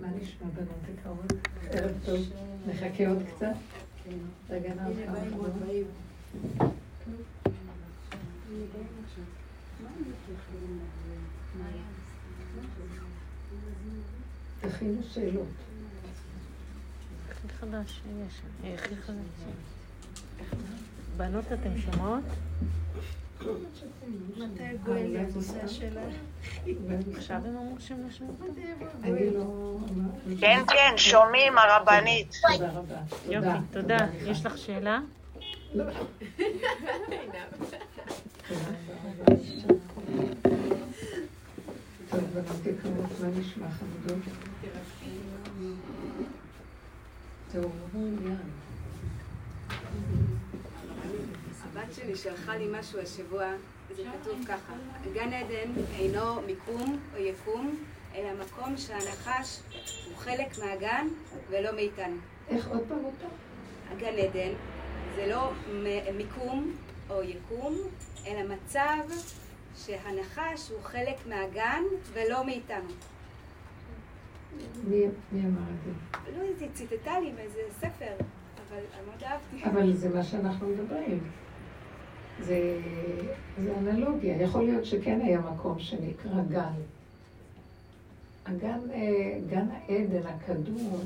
מה נשמע בנות יקרות? ערב טוב. נחכה עוד קצת? רגע, נעבור. תכינו שאלות. הכי חדש שיש, הכי חדש. בנות, אתן שומעות? מתי גואל עושה השאלה? עכשיו הם אמרו שהם לא שומעים אני לא... כן, כן, שומעים הרבנית. תודה רבה. יופי, תודה. יש לך שאלה? לא. טוב, בנות יקרות, מה נשמע חמודות? תעוררו יד. הבת שלי שלחה לי משהו השבוע, זה כתוב ככה: גן עדן אינו מיקום או יקום, אלא מקום שהנחש הוא חלק מהגן ולא מאיתנו. איך עוד פעם עוד פעם? הגן עדן זה לא מיקום או יקום, אלא מצב שהנחש הוא חלק מהגן ולא מאיתנו. מי מי אמר את זה? לא, היא ציטטה לי מאיזה ספר, אבל אני מאוד אהבתי. אבל זה מה שאנחנו מדברים. זה, זה אנלוגיה. יכול להיות שכן היה מקום שנקרא גן. הגן, אה, גן העדן הקדום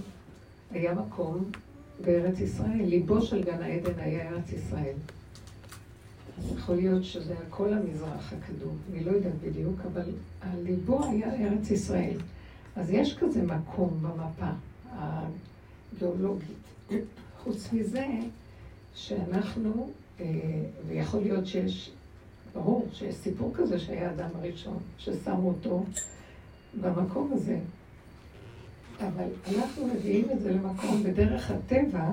היה מקום בארץ ישראל. ליבו של גן העדן היה ארץ ישראל. יכול להיות שזה הכל המזרח הקדום, אני לא יודעת בדיוק, אבל ליבו היה ארץ ישראל. אז יש כזה מקום במפה הגיאולוגית. חוץ מזה, שאנחנו, ויכול להיות שיש, ברור שיש סיפור כזה שהיה האדם הראשון, ששמו אותו במקום הזה. אבל אנחנו מביאים את זה למקום בדרך הטבע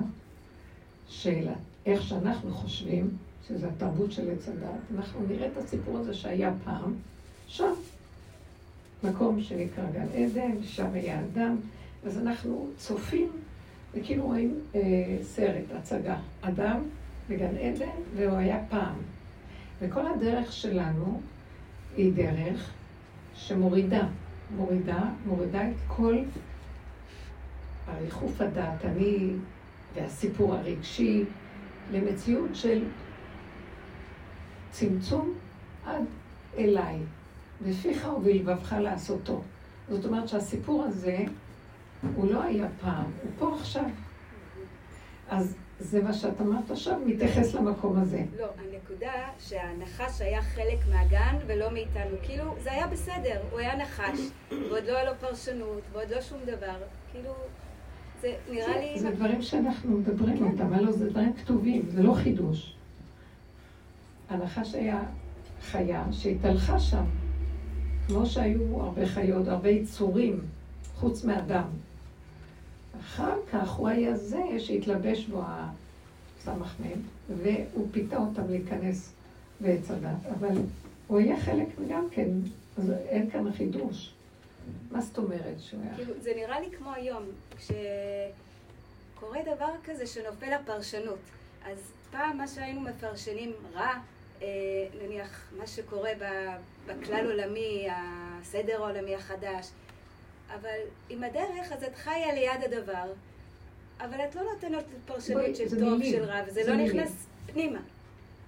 של איך שאנחנו חושבים, שזה התרבות של עץ הדת. אנחנו נראה את הסיפור הזה שהיה פעם, שם. מקום שנקרא גן עדן, שם היה אדם, אז אנחנו צופים וכאילו רואים אה, סרט, הצגה. אדם בגן עדן, והוא היה פעם. וכל הדרך שלנו היא דרך שמורידה, מורידה, מורידה את כל הריחוף הדעתני והסיפור הרגשי למציאות של צמצום עד אליי, בפיך ובלבבך לעשותו. זאת אומרת שהסיפור הזה הוא לא היה פעם, הוא פה עכשיו. אז זה מה שאת אמרת עכשיו, מתייחס למקום הזה. לא, הנקודה שהנחש היה חלק מהגן ולא מאיתנו. כאילו, זה היה בסדר, הוא היה נחש, ועוד לא היה לו פרשנות, ועוד לא שום דבר. כאילו, זה נראה זה, לי... זה דברים שאנחנו מדברים אותם, הלוא זה דברים כתובים, זה לא חידוש. הנחש היה חיה שהתהלכה שם, כמו שהיו הרבה חיות, הרבה יצורים, חוץ מאדם. אחר כך הוא היה זה שהתלבש בו הסמ"ם, והוא פיתה אותם להיכנס בעץ הדת, אבל הוא היה חלק גם כן, אז אין כאן חידוש. מה זאת אומרת שהוא היה? כאילו, זה נראה לי כמו היום, כשקורה דבר כזה שנופל הפרשנות. אז פעם מה שהיינו מפרשנים רע, אה, נניח מה שקורה בכלל עולמי, הסדר העולמי החדש, אבל עם הדרך אז את חיה ליד הדבר, אבל את לא נותנת פרשנות של טוב, מילים. של רע, וזה זה לא מילים. נכנס פנימה.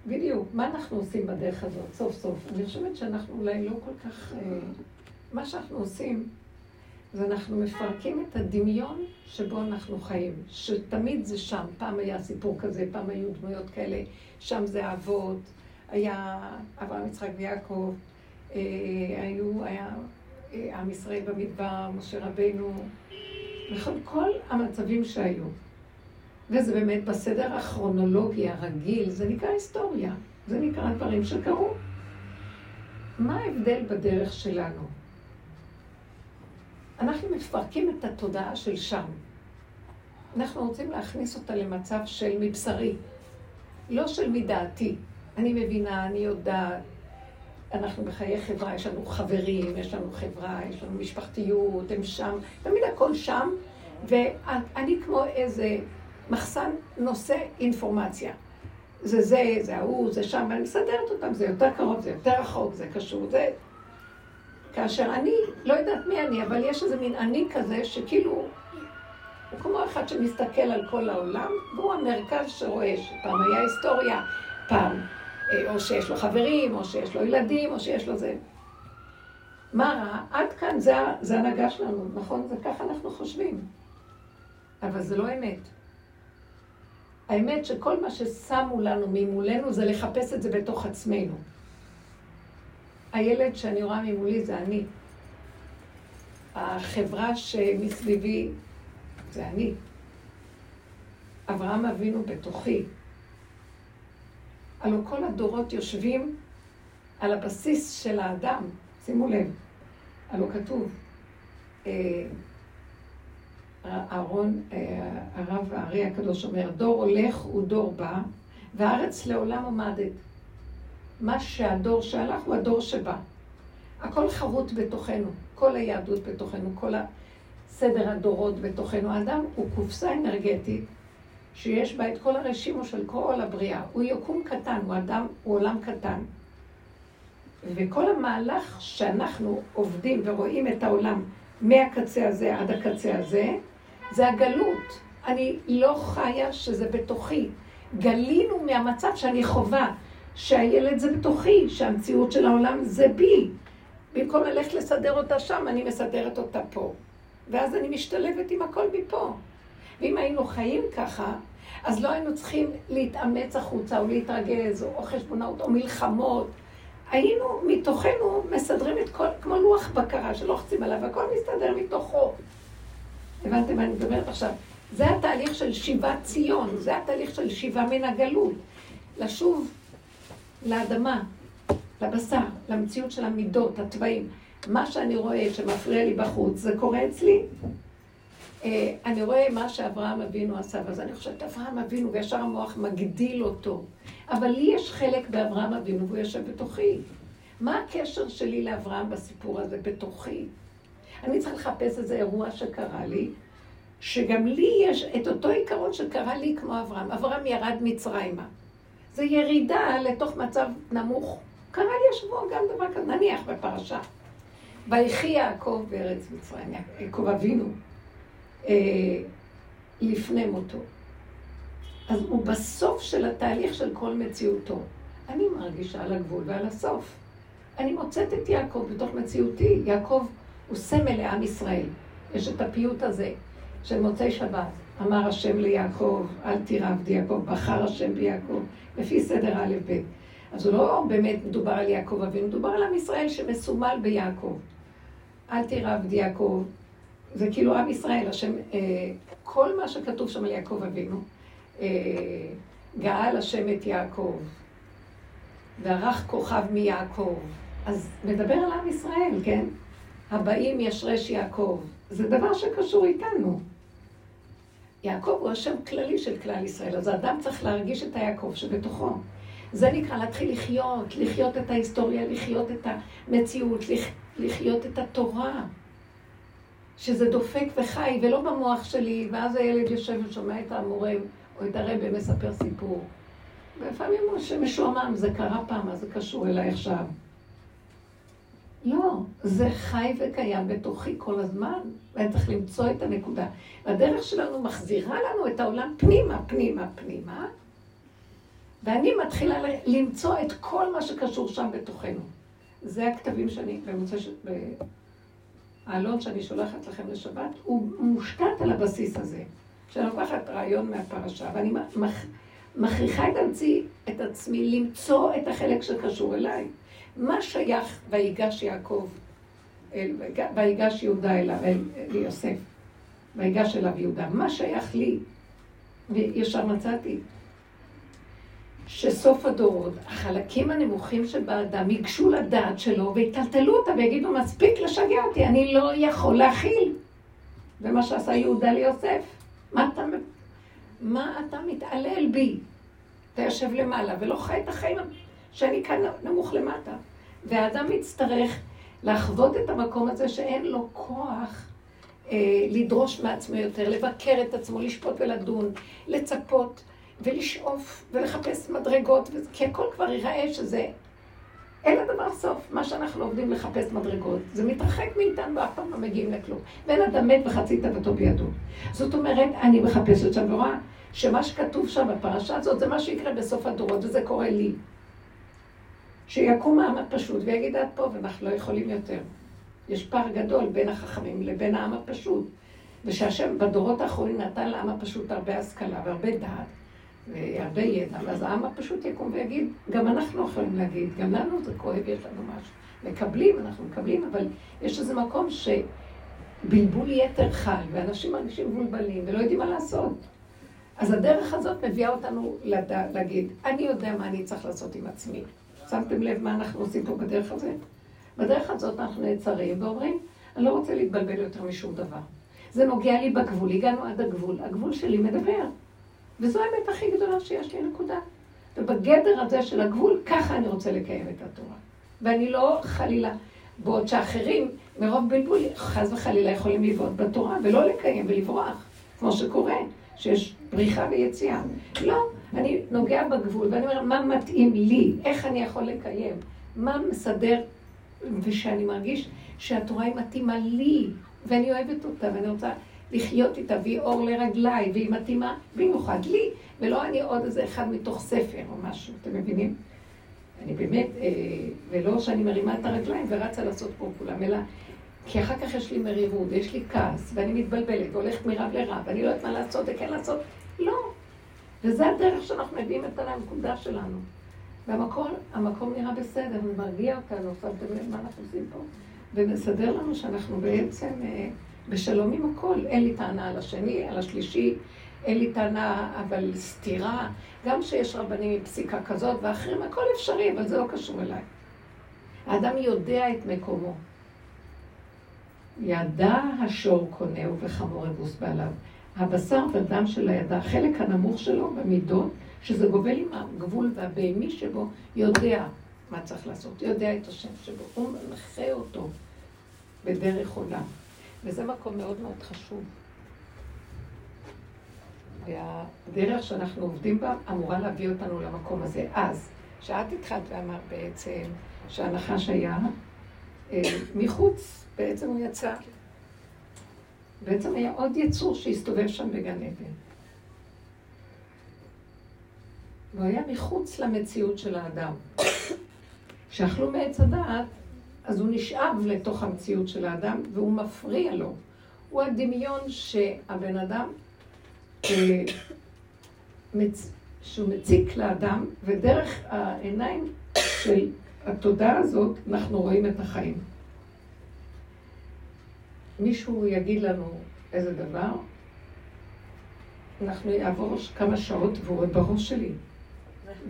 בדיוק. מה אנחנו עושים בדרך הזאת, סוף סוף? אני חושבת שאנחנו אולי לא כל כך... אה, מה שאנחנו עושים, זה אנחנו מפרקים את הדמיון שבו אנחנו חיים. שתמיד זה שם. פעם היה סיפור כזה, פעם היו דמויות כאלה, שם זה האבות, היה אברהם, יצחק ויעקב, אה, היו, היה עם ישראל במדבר, משה רבנו, וכל כל המצבים שהיו. וזה באמת בסדר הכרונולוגי הרגיל, זה נקרא היסטוריה, זה נקרא דברים שקרו. מה ההבדל בדרך שלנו? אנחנו מפרקים את התודעה של שם. אנחנו רוצים להכניס אותה למצב של מבשרי, לא של מדעתי. אני מבינה, אני יודעת, אנחנו בחיי חברה, יש לנו חברים, יש לנו חברה, יש לנו משפחתיות, הם שם, תמיד הכל שם, ואני כמו איזה מחסן נושא אינפורמציה. זה זה, זה ההוא, זה שם, ואני מסדרת אותם, זה יותר קרוב, זה יותר רחוק, זה קשור, זה... כאשר אני, לא יודעת מי אני, אבל יש איזה מין אני כזה, שכאילו, הוא כמו אחד שמסתכל על כל העולם, והוא המרכז שרואה שפעם היה היסטוריה, פעם, או שיש לו חברים, או שיש לו ילדים, או שיש לו זה. מה רע? עד כאן זה, זה הנהגה שלנו, נכון? זה ככה אנחנו חושבים. אבל זה לא אמת. האמת שכל מה ששמו לנו ממולנו זה לחפש את זה בתוך עצמנו. הילד שאני רואה ממולי זה אני. החברה שמסביבי זה אני. אברהם אבינו בתוכי. הלוא כל הדורות יושבים על הבסיס של האדם, שימו לב, הלוא כתוב, אה, אהרון, אה, הרב הארי הקדוש אומר, דור הולך ודור בא, והארץ לעולם עומדת. מה שהדור שהלך הוא הדור שבא. הכל חרוט בתוכנו, כל היהדות בתוכנו, כל סדר הדורות בתוכנו. האדם הוא קופסה אנרגטית שיש בה את כל הרשימו של כל הבריאה. הוא יקום קטן, הוא אדם, הוא עולם קטן. וכל המהלך שאנחנו עובדים ורואים את העולם מהקצה הזה עד הקצה הזה, זה הגלות. אני לא חיה שזה בתוכי. גלינו מהמצב שאני חווה, שהילד זה בתוכי, שהמציאות של העולם זה בי. במקום ללכת לסדר אותה שם, אני מסדרת אותה פה. ואז אני משתלבת עם הכל מפה. ואם היינו חיים ככה, אז לא היינו צריכים להתאמץ החוצה, או להתרגז, או חשבונאות, או מלחמות. היינו מתוכנו מסדרים את כל, כמו לוח בקרה שלוחצים עליו, הכל מסתדר מתוכו. הבנתם מה אני מדברת עכשיו? זה התהליך של שיבת ציון, זה התהליך של שיבה מן הגלות. לשוב לאדמה, לבשר, למציאות של המידות, התוואים. מה שאני רואה שמפריע לי בחוץ, זה קורה אצלי. אה, אני רואה מה שאברהם אבינו עשה, ואז אני חושבת, אברהם אבינו, וישר המוח מגדיל אותו. אבל לי יש חלק באברהם אבינו, והוא יושב בתוכי. מה הקשר שלי לאברהם בסיפור הזה בתוכי? אני צריכה לחפש איזה אירוע שקרה לי, שגם לי יש את אותו עיקרון שקרה לי כמו אברהם. אברהם ירד מצרימה. זה ירידה לתוך מצב נמוך. קרה לי השבוע גם דבר כזה, נניח בפרשה. ויחי יעקב בארץ מצרים, יעקב אבינו, לפני מותו. אז הוא בסוף של התהליך של כל מציאותו. אני מרגישה על הגבול ועל הסוף. אני מוצאת את יעקב בתוך מציאותי. יעקב הוא סמל לעם ישראל. יש את הפיוט הזה של מוצאי שבת. אמר השם ליעקב, אל תירא עבדי יעקב, בחר השם ביעקב, לפי סדר א' ב'. אז הוא לא באמת מדובר על יעקב אבינו, מדובר על עם ישראל שמסומל ביעקב. אל תירא עבדי יעקב, זה כאילו עם ישראל, השם, אה, כל מה שכתוב שם על יעקב אבינו, אה, גאל השם את יעקב, וערך כוכב מיעקב. אז מדבר על עם ישראל, כן? הבאים ישרש יעקב. זה דבר שקשור איתנו. יעקב הוא השם כללי של כלל ישראל, אז האדם צריך להרגיש את היעקב שבתוכו. זה נקרא להתחיל לחיות, לחיות את ההיסטוריה, לחיות את המציאות, לחיות את התורה. שזה דופק וחי, ולא במוח שלי, ואז הילד יושב ושומע את המורה או את הרבה מספר סיפור. ולפעמים הוא שמשועמם, זה קרה פעם, אז זה קשור אליי עכשיו. לא, זה חי וקיים בתוכי כל הזמן, ואני צריך למצוא את הנקודה. והדרך שלנו מחזירה לנו את העולם פנימה, פנימה, פנימה, ואני מתחילה למצוא את כל מה שקשור שם בתוכנו. זה הכתבים שאני, במוצא, העלון שאני שולחת לכם לשבת, הוא מושתת על הבסיס הזה. שאני לוקחת רעיון מהפרשה, ואני מכ... מכריחה את עצמי, את עצמי למצוא את החלק שקשור אליי. מה שייך ויגש יעקב, אל, ויגש יהודה אליו, אל, אל יוסף, ויגש אליו יהודה, מה שייך לי? וישר מצאתי שסוף הדורות, החלקים הנמוכים שבאדם ייגשו לדעת שלו ויטלטלו אותה ויגידו, מספיק לשגע אותי, אני לא יכול להכיל. ומה שעשה יהודה ליוסף, מה אתה, מה אתה מתעלל בי? אתה יושב למעלה ולא חי את החיים שאני כאן נמוך למטה. והאדם יצטרך לחוות את המקום הזה שאין לו כוח אה, לדרוש מעצמו יותר, לבקר את עצמו, לשפוט ולדון, לצפות ולשאוף ולחפש מדרגות, כי הכל כבר ייראה שזה אין לדבר סוף. מה שאנחנו עובדים לחפש מדרגות, זה מתרחק מאיתנו ואף פעם לא מגיעים לכלום. ואין אדם מת וחצי תוותו בידו. זאת אומרת, אני מחפשת שם ורואה שמה שכתוב שם בפרשה הזאת זה מה שיקרה בסוף הדורות, וזה קורה לי. שיקום העם הפשוט ויגיד עד פה, ואנחנו לא יכולים יותר. יש פער גדול בין החכמים לבין העם הפשוט. ושהשם בדורות האחרונים נתן לעם הפשוט הרבה השכלה והרבה דעת והרבה ידע, ואז העם הפשוט יקום ויגיד, גם אנחנו יכולים להגיד, גם לנו זה כואב, יש לנו משהו. מקבלים, אנחנו מקבלים, אבל יש איזה מקום שבלבול יתר חל, ואנשים מרגישים מבולבלים ולא יודעים מה לעשות. אז הדרך הזאת מביאה אותנו לדע, להגיד, אני יודע מה אני צריך לעשות עם עצמי. שמתם לב מה אנחנו עושים פה בדרך הזאת? בדרך הזאת אנחנו נעצרים ואומרים, אני לא רוצה להתבלבל יותר משום דבר. זה נוגע לי בגבול, הגענו עד הגבול, הגבול שלי מדבר. וזו האמת הכי גדולה שיש לי, נקודה. ובגדר הזה של הגבול, ככה אני רוצה לקיים את התורה. ואני לא חלילה, בעוד שאחרים, מרוב בלבול, חס וחלילה יכולים לבעוט בתורה ולא לקיים ולברוח, כמו שקורה, שיש בריחה ויציאה. לא, אני נוגע בגבול ואני אומרת, מה מתאים לי? איך אני יכול לקיים? מה מסדר? ושאני מרגיש שהתורה היא מתאימה לי, ואני אוהבת אותה, ואני רוצה לחיות איתה, והיא אור לרגליי, והיא מתאימה במיוחד לי, ולא אני עוד איזה אחד מתוך ספר או משהו, אתם מבינים? אני באמת, אה, ולא שאני מרימה את הרגליים ורצה לעשות פה כולם, אלא כי אחר כך יש לי מרירות, ויש לי כעס, ואני מתבלבלת, והולכת מרב לרב, ואני לא יודעת מה לעשות וכן לעשות. לא. וזה הדרך שאנחנו מביאים את הנקודה שלנו. והמקום המקום נראה בסדר, ומרגיע אותנו, שמתם לב מה אנחנו עושים פה. ומסדר לנו שאנחנו בעצם אה, בשלום עם הכל. אין לי טענה על השני, על השלישי, אין לי טענה, אבל סתירה. גם שיש רבנים עם פסיקה כזאת ואחרים, הכל אפשרי, אבל זה לא קשור אליי. האדם יודע את מקומו. ידע השור קונהו וחמור אבוס בעליו. הבשר ודם של הידע, החלק הנמוך שלו במידות, שזה גובל עם הגבול והבהמי שבו, יודע מה צריך לעשות, יודע את השם שבו, הוא מנחה אותו בדרך עולם. וזה מקום מאוד מאוד חשוב. והדרך שאנחנו עובדים בה אמורה להביא אותנו למקום הזה. אז, כשאת התחלת ואמרת בעצם שהנחש היה אה, מחוץ, בעצם הוא יצא. בעצם היה עוד יצור שהסתובב שם בגן עדן. והוא היה מחוץ למציאות של האדם. כשאכלו מעץ הדעת, אז הוא נשאב לתוך המציאות של האדם והוא מפריע לו. הוא הדמיון שהבן אדם, אה, שהוא מציק לאדם, ודרך העיניים של התודעה הזאת אנחנו רואים את החיים. מישהו יגיד לנו איזה דבר, אנחנו יעבור כמה שעות והוא בראש שלי,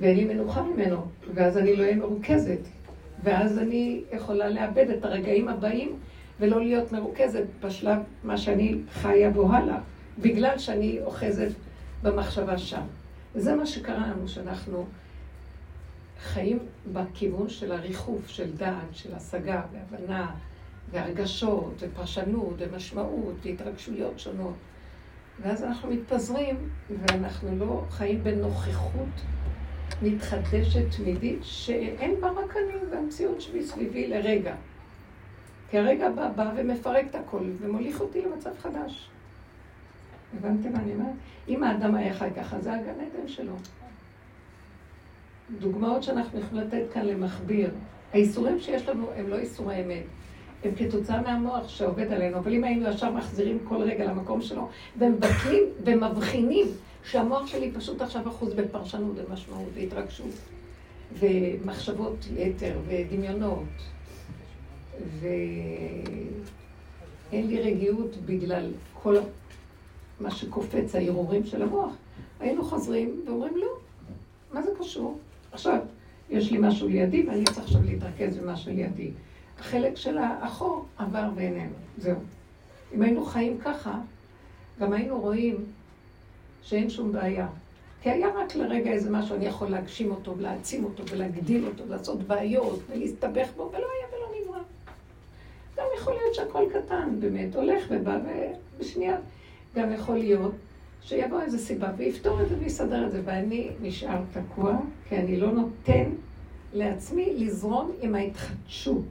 ואין לי מנוחה ממנו, ואז אני לא אהיה מרוכזת. ואז אני יכולה לאבד את הרגעים הבאים ולא להיות מרוכזת בשלב מה שאני חיה בו הלאה, בגלל שאני אוחזת במחשבה שם. וזה מה שקרה לנו, שאנחנו חיים בכיוון של הריחוף, של דעת, של השגה והבנה והרגשות ופרשנות ומשמעות והתרגשויות שונות. ואז אנחנו מתפזרים ואנחנו לא חיים בנוכחות מתחדשת תמידית, שאין בה רק אני והמציאות שבי סביבי לרגע. כי הרגע בא, בא ומפרק את הכל ומוליך אותי למצב חדש. הבנתם מה אני אומרת? אם האדם היה חי ככה, זה הגן עדן שלו. דוגמאות שאנחנו יכולים לתת כאן למכביר. האיסורים שיש לנו הם לא איסורי אמת. הם כתוצאה מהמוח שעובד עלינו, אבל אם היינו ישר מחזירים כל רגע למקום שלו, ומבטלים ומבחינים שהמוח שלי פשוט עכשיו אחוז בפרשנות ומשמעות והתרגשות ומחשבות יתר ודמיונות ואין לי רגיעות בגלל כל מה שקופץ, הערעורים של המוח. היינו חוזרים ואומרים לא, מה זה קשור? עכשיו, יש לי משהו לידי ואני צריך עכשיו להתרכז במה שלידי. החלק של האחור עבר ואיננו, זהו. אם היינו חיים ככה, גם היינו רואים שאין שום בעיה. כי היה רק לרגע איזה משהו, אני יכול להגשים אותו, ולהעצים אותו, ולהגדיל אותו, ולעשות בעיות, ולהסתבך בו, ולא היה ולא נברא. גם יכול להיות שהכל קטן, באמת, הולך ובא, ובשנייה גם יכול להיות שיבוא איזה סיבה ויפתור את זה ויסדר את זה, ואני נשאר תקוע, כי אני לא נותן לעצמי לזרום עם ההתחדשות.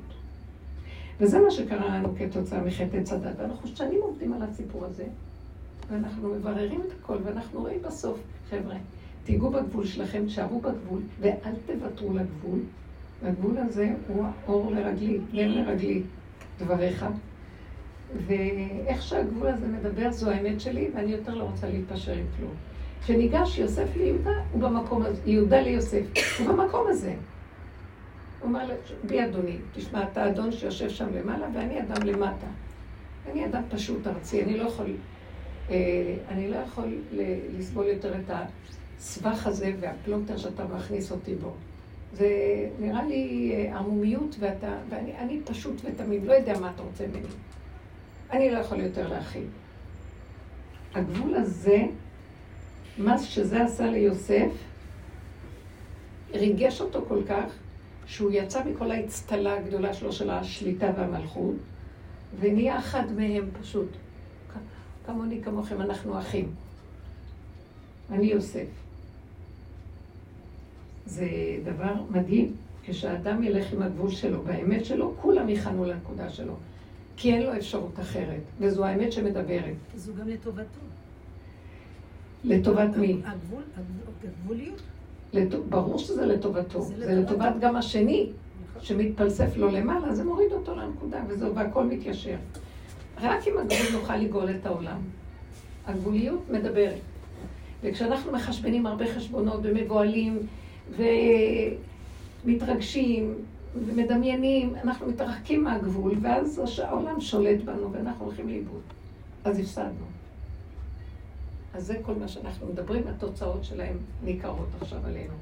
וזה מה שקרה לנו כתוצאה מחטא הדת. ואנחנו שנים עובדים על הסיפור הזה, ואנחנו מבררים את הכל, ואנחנו רואים בסוף, חבר'ה, תיגעו בגבול שלכם, תשארו בגבול, ואל תוותרו לגבול. והגבול הזה הוא האור לרגלי, נר לרגלי, דבריך. ואיך שהגבול הזה מדבר, זו האמת שלי, ואני יותר לא רוצה להתפשר עם כלום. כשניגש יוסף ליהודה, הוא במקום הזה, יהודה ליוסף, הוא במקום הזה. הוא אומר בי אדוני, תשמע, אתה אדון שיושב שם למעלה ואני אדם למטה. אני אדם פשוט ארצי, אני לא יכול, אני לא יכול לסבול יותר את הסבך הזה והפלונטר שאתה מכניס אותי בו. זה נראה לי אה, ערמומיות, ואתה, ואני פשוט ותמים, לא יודע מה אתה רוצה ממני. אני לא יכול יותר להכיל. הגבול הזה, מה שזה עשה ליוסף, ריגש אותו כל כך, שהוא יצא מכל האצטלה הגדולה שלו של השליטה והמלכות, ונהיה אחד מהם פשוט. כמוני כמוכם, אנחנו אחים. אני יוסף. זה דבר מדהים. כשאדם ילך עם הגבול שלו, באמת שלו, כולם יכנו לנקודה שלו. כי אין לו אפשרות אחרת, וזו האמת שמדברת. זו גם לטובתו. לטובת מי? הגבול, הגבוליות. לת... ברור שזה לטובתו. זה, זה לטובת גם השני, נכון. שמתפלסף לו למעלה, זה מוריד אותו לנקודה, וזהו, והכל מתיישר. רק עם הגבול נוכל לגאול את העולם. הגבוליות מדברת. וכשאנחנו מחשבנים הרבה חשבונות ומבוהלים ומתרגשים ומדמיינים, אנחנו מתרחקים מהגבול, ואז העולם שולט בנו ואנחנו הולכים לאיבוד. אז הפסדנו. אז זה כל מה שאנחנו מדברים, התוצאות שלהם ניכרות עכשיו עלינו.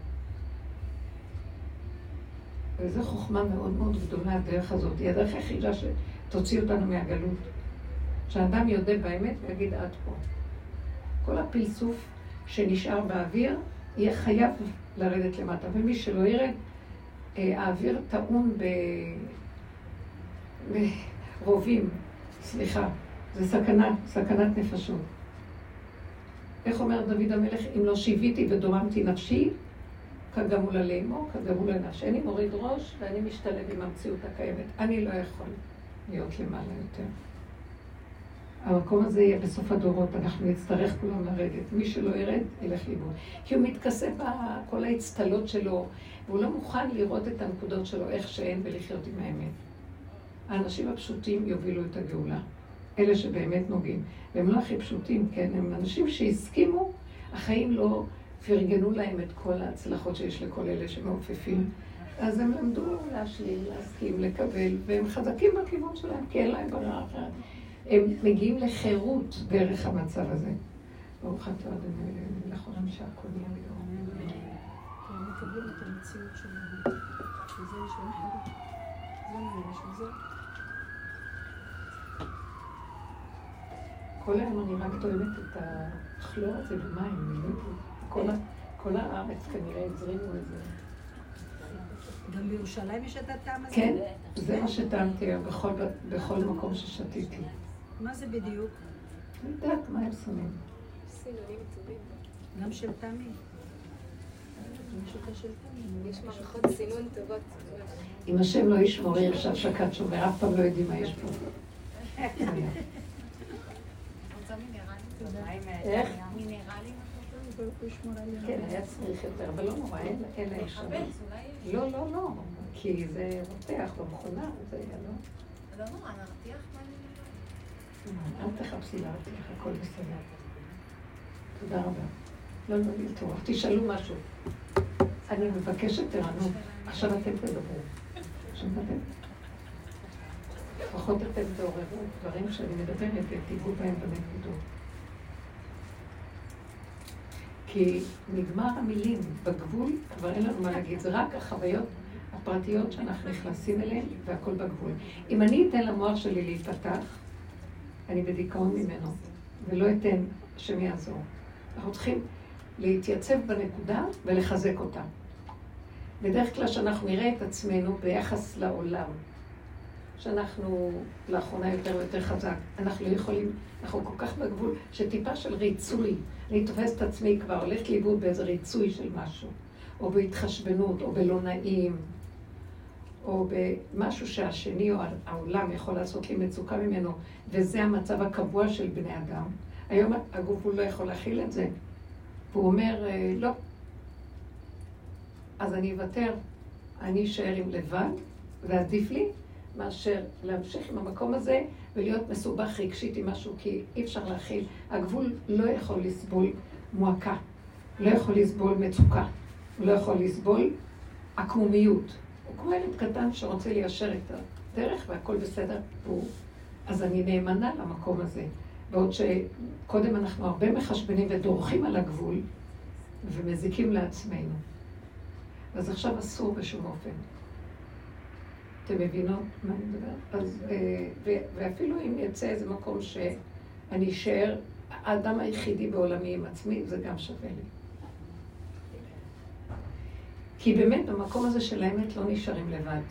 וזו חוכמה מאוד מאוד גדולה, הדרך הזאת. היא הדרך היחידה שתוציא אותנו מהגלות. שאדם יודה באמת ויגיד עד פה. כל הפלסוף שנשאר באוויר, יהיה חייב לרדת למטה. ומי שלא ירד, אה, האוויר טעון ברובים, סליחה, זה סכנה, סכנת נפשות. איך אומר דוד המלך, אם לא שיוויתי ודוממתי נפשי, כגמול עלימו, כגמול לנפשי. אני מוריד ראש ואני משתלב עם המציאות הקיימת. אני לא יכול להיות למעלה יותר. המקום הזה יהיה בסוף הדורות, אנחנו נצטרך כולם לרדת. מי שלא ירד, ילך לאיבוד. כי הוא מתכסה בכל האצטלות שלו, והוא לא מוכן לראות את הנקודות שלו איך שאין ולחיות עם האמת. האנשים הפשוטים יובילו את הגאולה. אלה שבאמת נוגעים. והם לא הכי פשוטים, כן? הם אנשים שהסכימו, החיים לא פרגנו להם את כל ההצלחות שיש לכל אלה שמעופפים. אז הם למדו להשלים, להסכים, לקבל, והם חזקים בכיוון שלהם, כי אין להם ברירה אחרת. הם מגיעים לחירות דרך המצב הזה. ברוך אתה אדוני לכל אנשי הכל יהיה מיום. הם מקבלים את המציאות שלהם. וזה יש להם חירות. זה מה יש לזה. כל היום אני רק טועמת את הכלור הזה במים, כל הארץ כנראה הזרימו את זה. גם בירושלים יש את הטעם הזה? כן, זה מה שטעמתי בכל מקום ששתיתי. מה זה בדיוק? אני יודעת מה הם שמים. טובים. גם של טעמים. יש מערכות סינון טובות. אם השם לא ישמור, יהיה עכשיו שקד שומר, אף פעם לא יודעים מה יש פה. איך? כן, היה צריך יותר, אבל לא נורא, אין להם שם. לא, לא, לא, כי זה רותח במכונה, זה לא. לא נורא, נרתיח אל תחפשי להרתיח, הכל בסדר. תודה רבה. לא, לא, טוב, תשאלו משהו. אני מבקשת תרענו. עכשיו אתם תדברו. שמעתם? לפחות אתם תעוררו דברים שאני מדברת ותיגעו בהם בנקודות. כי נגמר המילים, בגבול כבר אין לנו מה להגיד, זה רק החוויות הפרטיות שאנחנו נכנסים אליהן והכל בגבול. אם אני אתן למוח שלי להיפתח, אני בדיכאון ממנו, ולא אתן השם יעזור. אנחנו צריכים להתייצב בנקודה ולחזק אותה. בדרך כלל שאנחנו נראה את עצמנו ביחס לעולם, שאנחנו לאחרונה יותר ויותר חזק, אנחנו לא יכולים, אנחנו כל כך בגבול, שטיפה של ריצוי, אני תופסת את עצמי כבר, הולכת לאיבוד באיזה ריצוי של משהו. או בהתחשבנות, או בלא נעים, או במשהו שהשני או העולם יכול לעשות לי מצוקה ממנו, וזה המצב הקבוע של בני אדם. היום הגוף הוא לא יכול להכיל את זה. והוא אומר, אה, לא. אז אני אוותר, אני אשאר עם לבד, ועדיף לי מאשר להמשיך עם המקום הזה ולהיות מסובך רגשית עם משהו, כי אי אפשר להכיל. הגבול לא יכול לסבול מועקה, לא יכול לסבול מצוקה, לא יכול לסבול עקמומיות. הוא כמו ילד קטן שרוצה ליישר את הדרך והכל בסדר, הוא... אז אני נאמנה למקום הזה. בעוד שקודם אנחנו הרבה מחשבנים ודורכים על הגבול ומזיקים לעצמנו. אז עכשיו אסור בשום אופן. אתם מבינות מה אני מדברת? אז, אה, ואפילו אם יצא איזה מקום שאני אשאר האדם היחידי בעולמי עם עצמי, זה גם שווה לי. כי באמת במקום הזה של האמת לא נשארים לבד.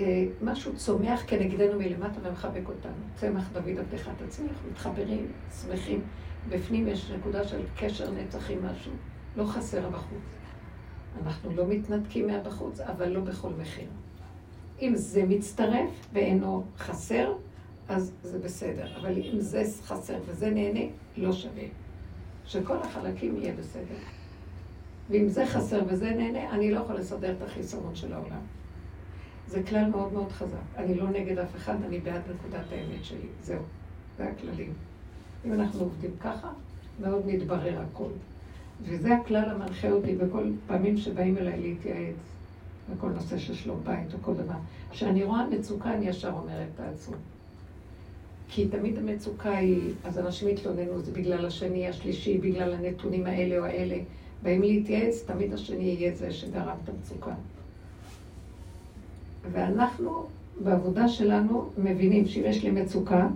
אה, משהו צומח כנגדנו מלמטה ומחבק אותנו. צמח דוד עבדך תצמיח, מתחברים, שמחים. בפנים יש נקודה של קשר נצח עם משהו. לא חסר בחוץ. אנחנו לא מתנתקים מהבחוץ, אבל לא בכל מחיר. אם זה מצטרף ואינו חסר, אז זה בסדר. אבל אם זה חסר וזה נהנה, לא שווה. שכל החלקים יהיה בסדר. ואם זה חסר וזה נהנה, אני לא יכולה לסדר את החיסרון של העולם. זה כלל מאוד מאוד חזק. אני לא נגד אף אחד, אני בעד נקודת האמת שלי. זהו, זה הכללים. אם אנחנו עובדים ככה, מאוד מתברר הכל. וזה הכלל המנחה אותי בכל פעמים שבאים אליי להתייעץ, בכל נושא של שלום בית או כל דבר. כשאני רואה מצוקה, אני ישר אומרת, תעצרו. כי תמיד המצוקה היא, אז אנשים יתלוננו, זה בגלל השני, השלישי, בגלל הנתונים האלה או האלה. באים להתייעץ, תמיד השני יהיה זה שגרם את המצוקה. ואנחנו, בעבודה שלנו, מבינים שאם יש לי מצוקה,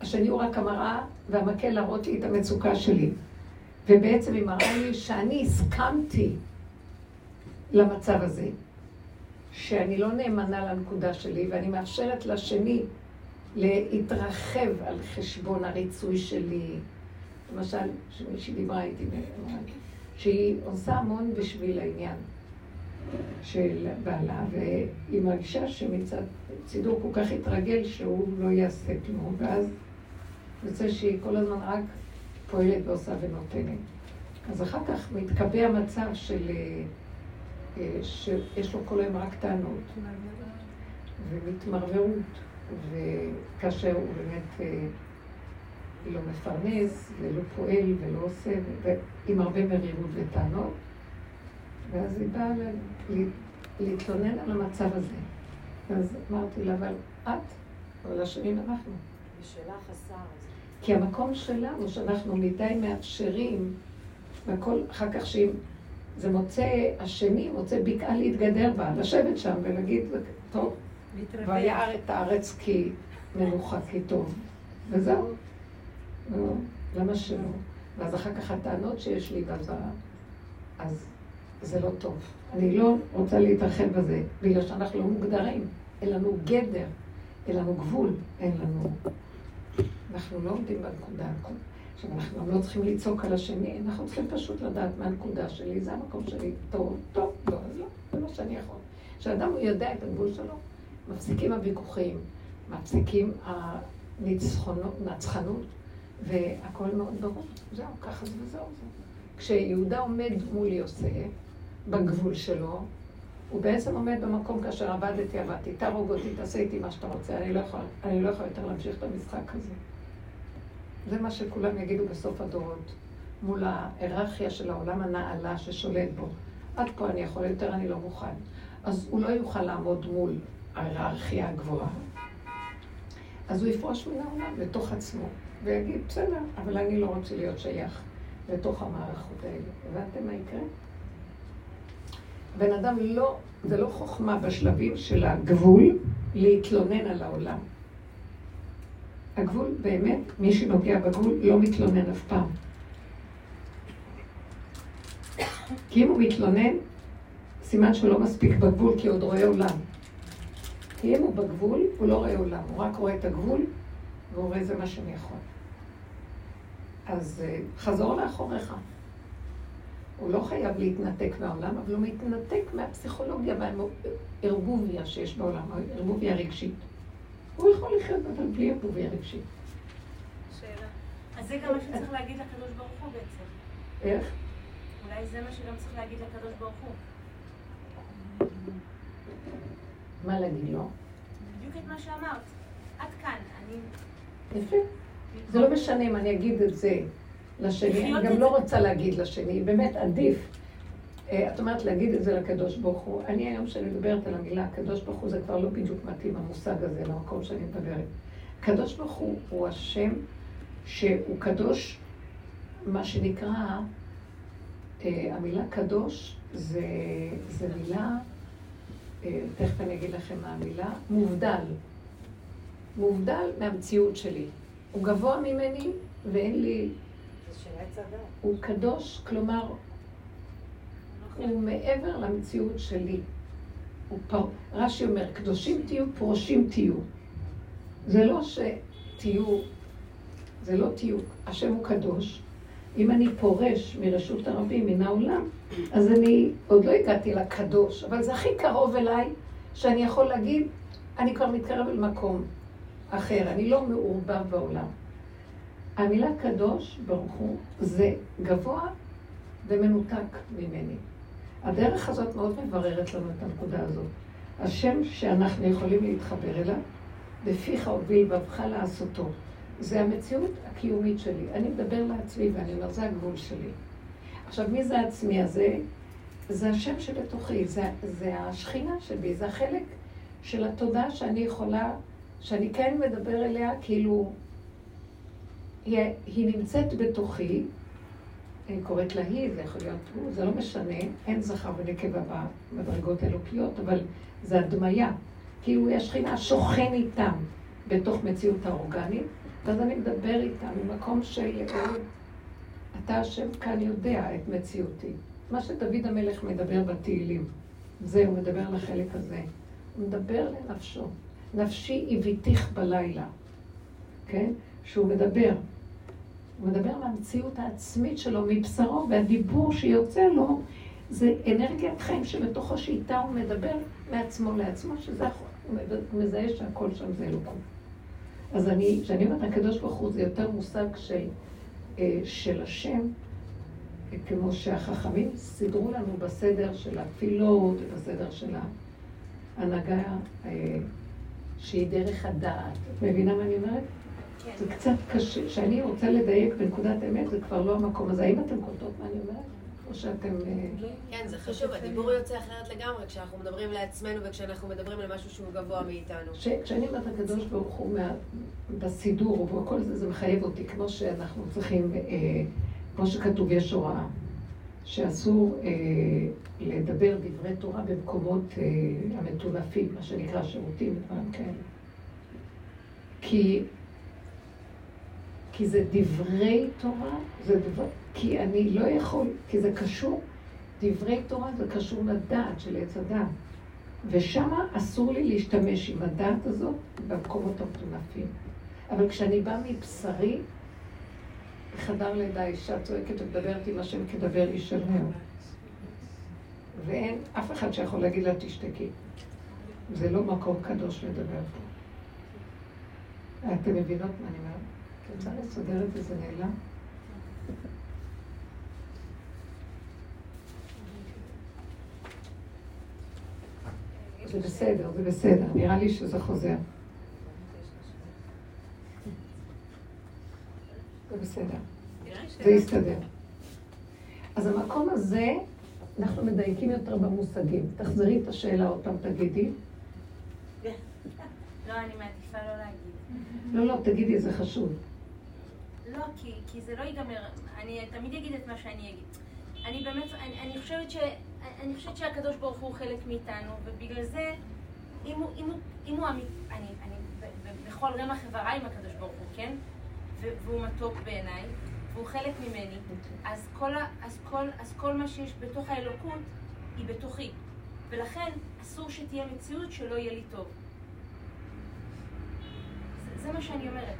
השני הוא רק המראה והמקל להראות לי את המצוקה שלי. ובעצם היא מראה לי שאני הסכמתי למצב הזה, שאני לא נאמנה לנקודה שלי, ואני מאפשרת לשני להתרחב על חשבון הריצוי שלי. למשל, שמישהי דיברה איתי, שהיא עושה המון בשביל העניין של בעלה, והיא מרגישה שמצד צידו הוא כל כך התרגל שהוא לא יעשה כלום, ואז יוצא שהיא כל הזמן רק פועלת ועושה ונותנת. אז אחר כך מתקבע מצב של... אה, שיש לו כל היום רק טענות ומתמרמרות, וכאשר הוא באמת אה, לא מפרנס ולא פועל ולא עושה, ועם הרבה מרירות וטענות, ואז היא באה להתלונן על המצב הזה. אז אמרתי לה, אבל את, אבל השנים אנחנו. בשאלה חסר. כי המקום שלנו, שאנחנו מדי מאפשרים, והכל אחר כך שאם זה מוצא, השני מוצא בקעה להתגדר בה, לשבת שם ולהגיד, טוב, ויער את הארץ כי מנוחה, כי טוב, וזהו. לא, למה שלא? ואז אחר כך הטענות שיש לי, ואז אז זה לא טוב. אני לא רוצה להתרחב בזה, בגלל שאנחנו לא מוגדרים. אין לנו גדר, אין לנו גבול, אין לנו... אנחנו לא עומדים בנקודה. עכשיו, אנחנו גם לא צריכים לצעוק על השני, אנחנו צריכים פשוט לדעת מה הנקודה שלי, זה המקום שלי, טוב, טוב, לא, אז לא, זה מה שאני יכול. כשאדם יודע את הגבול שלו, מפסיקים הוויכוחים, מפסיקים הנצחנות, והכל מאוד ברור. זהו, ככה זה וזהו זה. כשיהודה עומד מול יוסף, בגבול שלו, הוא בעצם עומד במקום כאשר עבדתי, עבדתי, תהרוג אותי, תעשה איתי מה שאתה רוצה, אני לא יכול, אני לא יכול יותר להמשיך את המשחק הזה. זה מה שכולם יגידו בסוף הדורות, מול ההיררכיה של העולם הנעלה ששולט בו. עד פה אני יכול, יותר אני לא מוכן. אז הוא לא יוכל לעמוד מול ההיררכיה הגבוהה. אז הוא יפרוש מן העולם לתוך עצמו, ויגיד, בסדר, אבל אני לא רוצה להיות שייך לתוך המערכות האלה. הבנתם מה יקרה? בן אדם לא, זה לא חוכמה בשלבים של הגבול להתלונן על העולם. הגבול, באמת, מי שנוגע בגבול לא מתלונן אף פעם. כי אם הוא מתלונן, סימן שהוא לא מספיק בגבול, כי עוד רואה עולם. כי אם הוא בגבול, הוא לא רואה עולם, הוא רק רואה את הגבול, והוא רואה זה מה שאני יכול. אז אה, חזור לאחוריך. הוא לא חייב להתנתק מהעולם, אבל הוא מתנתק מהפסיכולוגיה והערבוביה שיש בעולם, הערבוביה הרגשית. הוא יכול לחיות אבל בלי ערבוביה רגשית. אז זה גם מה שצריך להגיד לקדוש ברוך הוא בעצם. איך? אולי זה מה שגם צריך להגיד לקדוש ברוך הוא. מה להגיד לו? בדיוק את מה שאמרת. עד כאן, אני... יפה. זה לא משנה אם אני אגיד את זה לשני, אני גם לא רוצה להגיד לשני, באמת עדיף. אה, את אומרת להגיד את זה לקדוש ברוך הוא. אני היום כשאני מדברת על המילה הקדוש ברוך הוא, זה כבר לא בדיוק מתאים המושג הזה למקום שאני מדברת. קדוש ברוך הוא הוא השם שהוא קדוש, מה שנקרא, אה, המילה קדוש זה, זה מילה, אה, תכף אני אגיד לכם מה המילה, מובדל. מובדל מהמציאות שלי. הוא גבוה ממני ואין לי... הוא קדוש, כלומר, הוא מעבר למציאות שלי. הוא פר... רש"י אומר, קדושים תהיו, פרושים תהיו. זה לא שתהיו, זה לא תהיו, השם הוא קדוש. אם אני פורש מרשות הרבים, מן העולם, אז אני עוד לא הגעתי לקדוש, אבל זה הכי קרוב אליי, שאני יכול להגיד, אני כבר מתקרב אל מקום אחר, אני לא מעורבב בעולם. המילה קדוש, ברוך הוא, זה גבוה ומנותק ממני. הדרך הזאת מאוד מבררת לנו את הנקודה הזאת. השם שאנחנו יכולים להתחבר אליו, בפיך הוביל בבך לעשותו. זה המציאות הקיומית שלי. אני מדבר לעצמי ואני אומר, זה הגבול שלי. עכשיו, מי זה העצמי הזה? זה השם שבתוכי, זה, זה השכינה שבי, זה החלק של התודעה שאני יכולה, שאני כן מדבר אליה, כאילו, היא, היא נמצאת בתוכי, אני קוראת לה היא, זה יכול להיות הוא, זה לא משנה, אין זכר ונקבה במדרגות האלוקיות, אבל זה הדמיה. כאילו היא השכינה שוכן איתם בתוך מציאות האורגנית, ואז אני מדבר איתם ממקום של אתה השם כאן יודע את מציאותי. מה שדוד המלך מדבר בתהילים, זה, הוא מדבר על החלק הזה. הוא מדבר לנפשו. נפשי הביתיך בלילה, כן? שהוא מדבר. הוא מדבר על המציאות העצמית שלו מבשרו, והדיבור שיוצא לו זה אנרגיית חיים שבתוכו שאיתה הוא מדבר מעצמו לעצמו, שזה הוא מזהה שהכל שם זה אלוקות. אז אני, כשאני אומרת הקדוש ברוך הוא, זה יותר מושג של, אה, של השם, כמו שהחכמים סידרו לנו בסדר של התפילות, בסדר של ההנהגה אה, שהיא דרך הדעת. את מבינה מה אני אומרת? כן. זה קצת קשה, כשאני רוצה לדייק בנקודת אמת, זה כבר לא המקום הזה. האם אתם קולטות מה אני אומרת? או שאתם... אה, כן, זה חשוב, הדיבור יוצא אחרת לגמרי כשאנחנו מדברים לעצמנו וכשאנחנו מדברים על משהו שהוא גבוה מאיתנו. כשאני אומרת הקדוש ברוך הוא בסידור ובכל זה, זה מחייב אותי, כמו שאנחנו צריכים, אה, כמו שכתוב, יש הוראה, שאסור אה, לדבר דברי תורה במקומות המטונפים, מה שנקרא שירותים ודברים כאלה. כי כי זה דברי תורה, זה דבר, כי אני לא יכול, כי זה קשור, דברי תורה זה קשור לדעת של עץ הדעת. ושם אסור לי להשתמש עם הדעת הזאת במקומות המטונפים. אבל כשאני באה מבשרי, בחדר לידה אישה צועקת ומדברת עם השם כדבר איש אל. ואין אף אחד שיכול להגיד לה תשתקי. זה לא מקום קדוש לדבר פה. אתם מבינות מה אני אומרת? רוצה לסדר את זה, זה נעלם? זה בסדר, זה בסדר, נראה לי שזה חוזר. זה בסדר, זה יסתדר. אז המקום הזה, אנחנו מדייקים יותר במושגים. תחזרי את השאלה עוד פעם, תגידי. לא, אני מעדיפה לא להגיד. לא, לא, תגידי, זה חשוב. לא, כי, כי זה לא ייגמר. אני תמיד אגיד את מה שאני אגיד. אני באמת, אני, אני חושבת ש... אני חושבת שהקדוש ברוך הוא חלק מאיתנו, ובגלל זה, אם הוא, אם הוא, אם הוא אני, אני, אני בכל רמ"ח איבריי עם הקדוש ברוך הוא, כן? והוא מתוק בעיניי, והוא חלק ממני, אז כל, ה, אז, כל, אז כל מה שיש בתוך האלוקות היא בתוכי. ולכן אסור שתהיה מציאות שלא יהיה לי טוב. זה, זה מה שאני אומרת.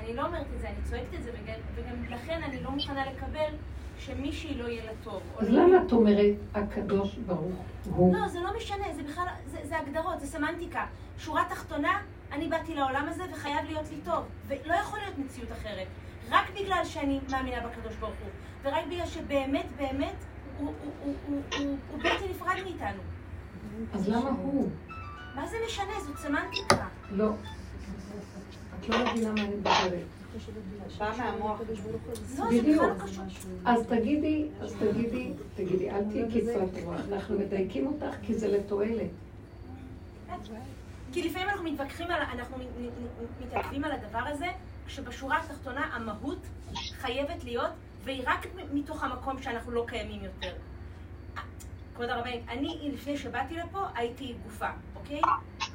אני לא אומרת את זה, אני צועקת את זה, וגם, וגם לכן אני לא מוכנה לקבל שמישהי לא יהיה לה טוב. אז לא- למה את אומרת הקדוש ברוך הוא? לא, זה לא משנה, זה בכלל, זה, זה הגדרות, זה סמנטיקה. שורה תחתונה, אני באתי לעולם הזה וחייב להיות לי טוב. ולא יכול להיות מציאות אחרת. רק בגלל שאני מאמינה בקדוש ברוך הוא. ורק בגלל שבאמת, באמת, הוא, הוא, הוא, הוא, הוא, הוא בלתי נפרד מאיתנו. אז למה הוא? מה זה משנה? זאת סמנטיקה. לא. את לא מבינה מה אני מדברת. לא, לא. אז תגידי, אז תגידי, תגידי, אל תהיי קצרת רוח. אנחנו מדייקים אותך כי זה לתועלת. כי לפעמים אנחנו מתווכחים על, אנחנו מת- מת- מתעכבים על הדבר הזה, כשבשורה התחתונה המהות חייבת להיות, והיא רק מתוך המקום שאנחנו לא קיימים יותר. כבוד הרבנית, אני לפני שבאתי לפה הייתי גופה, אוקיי?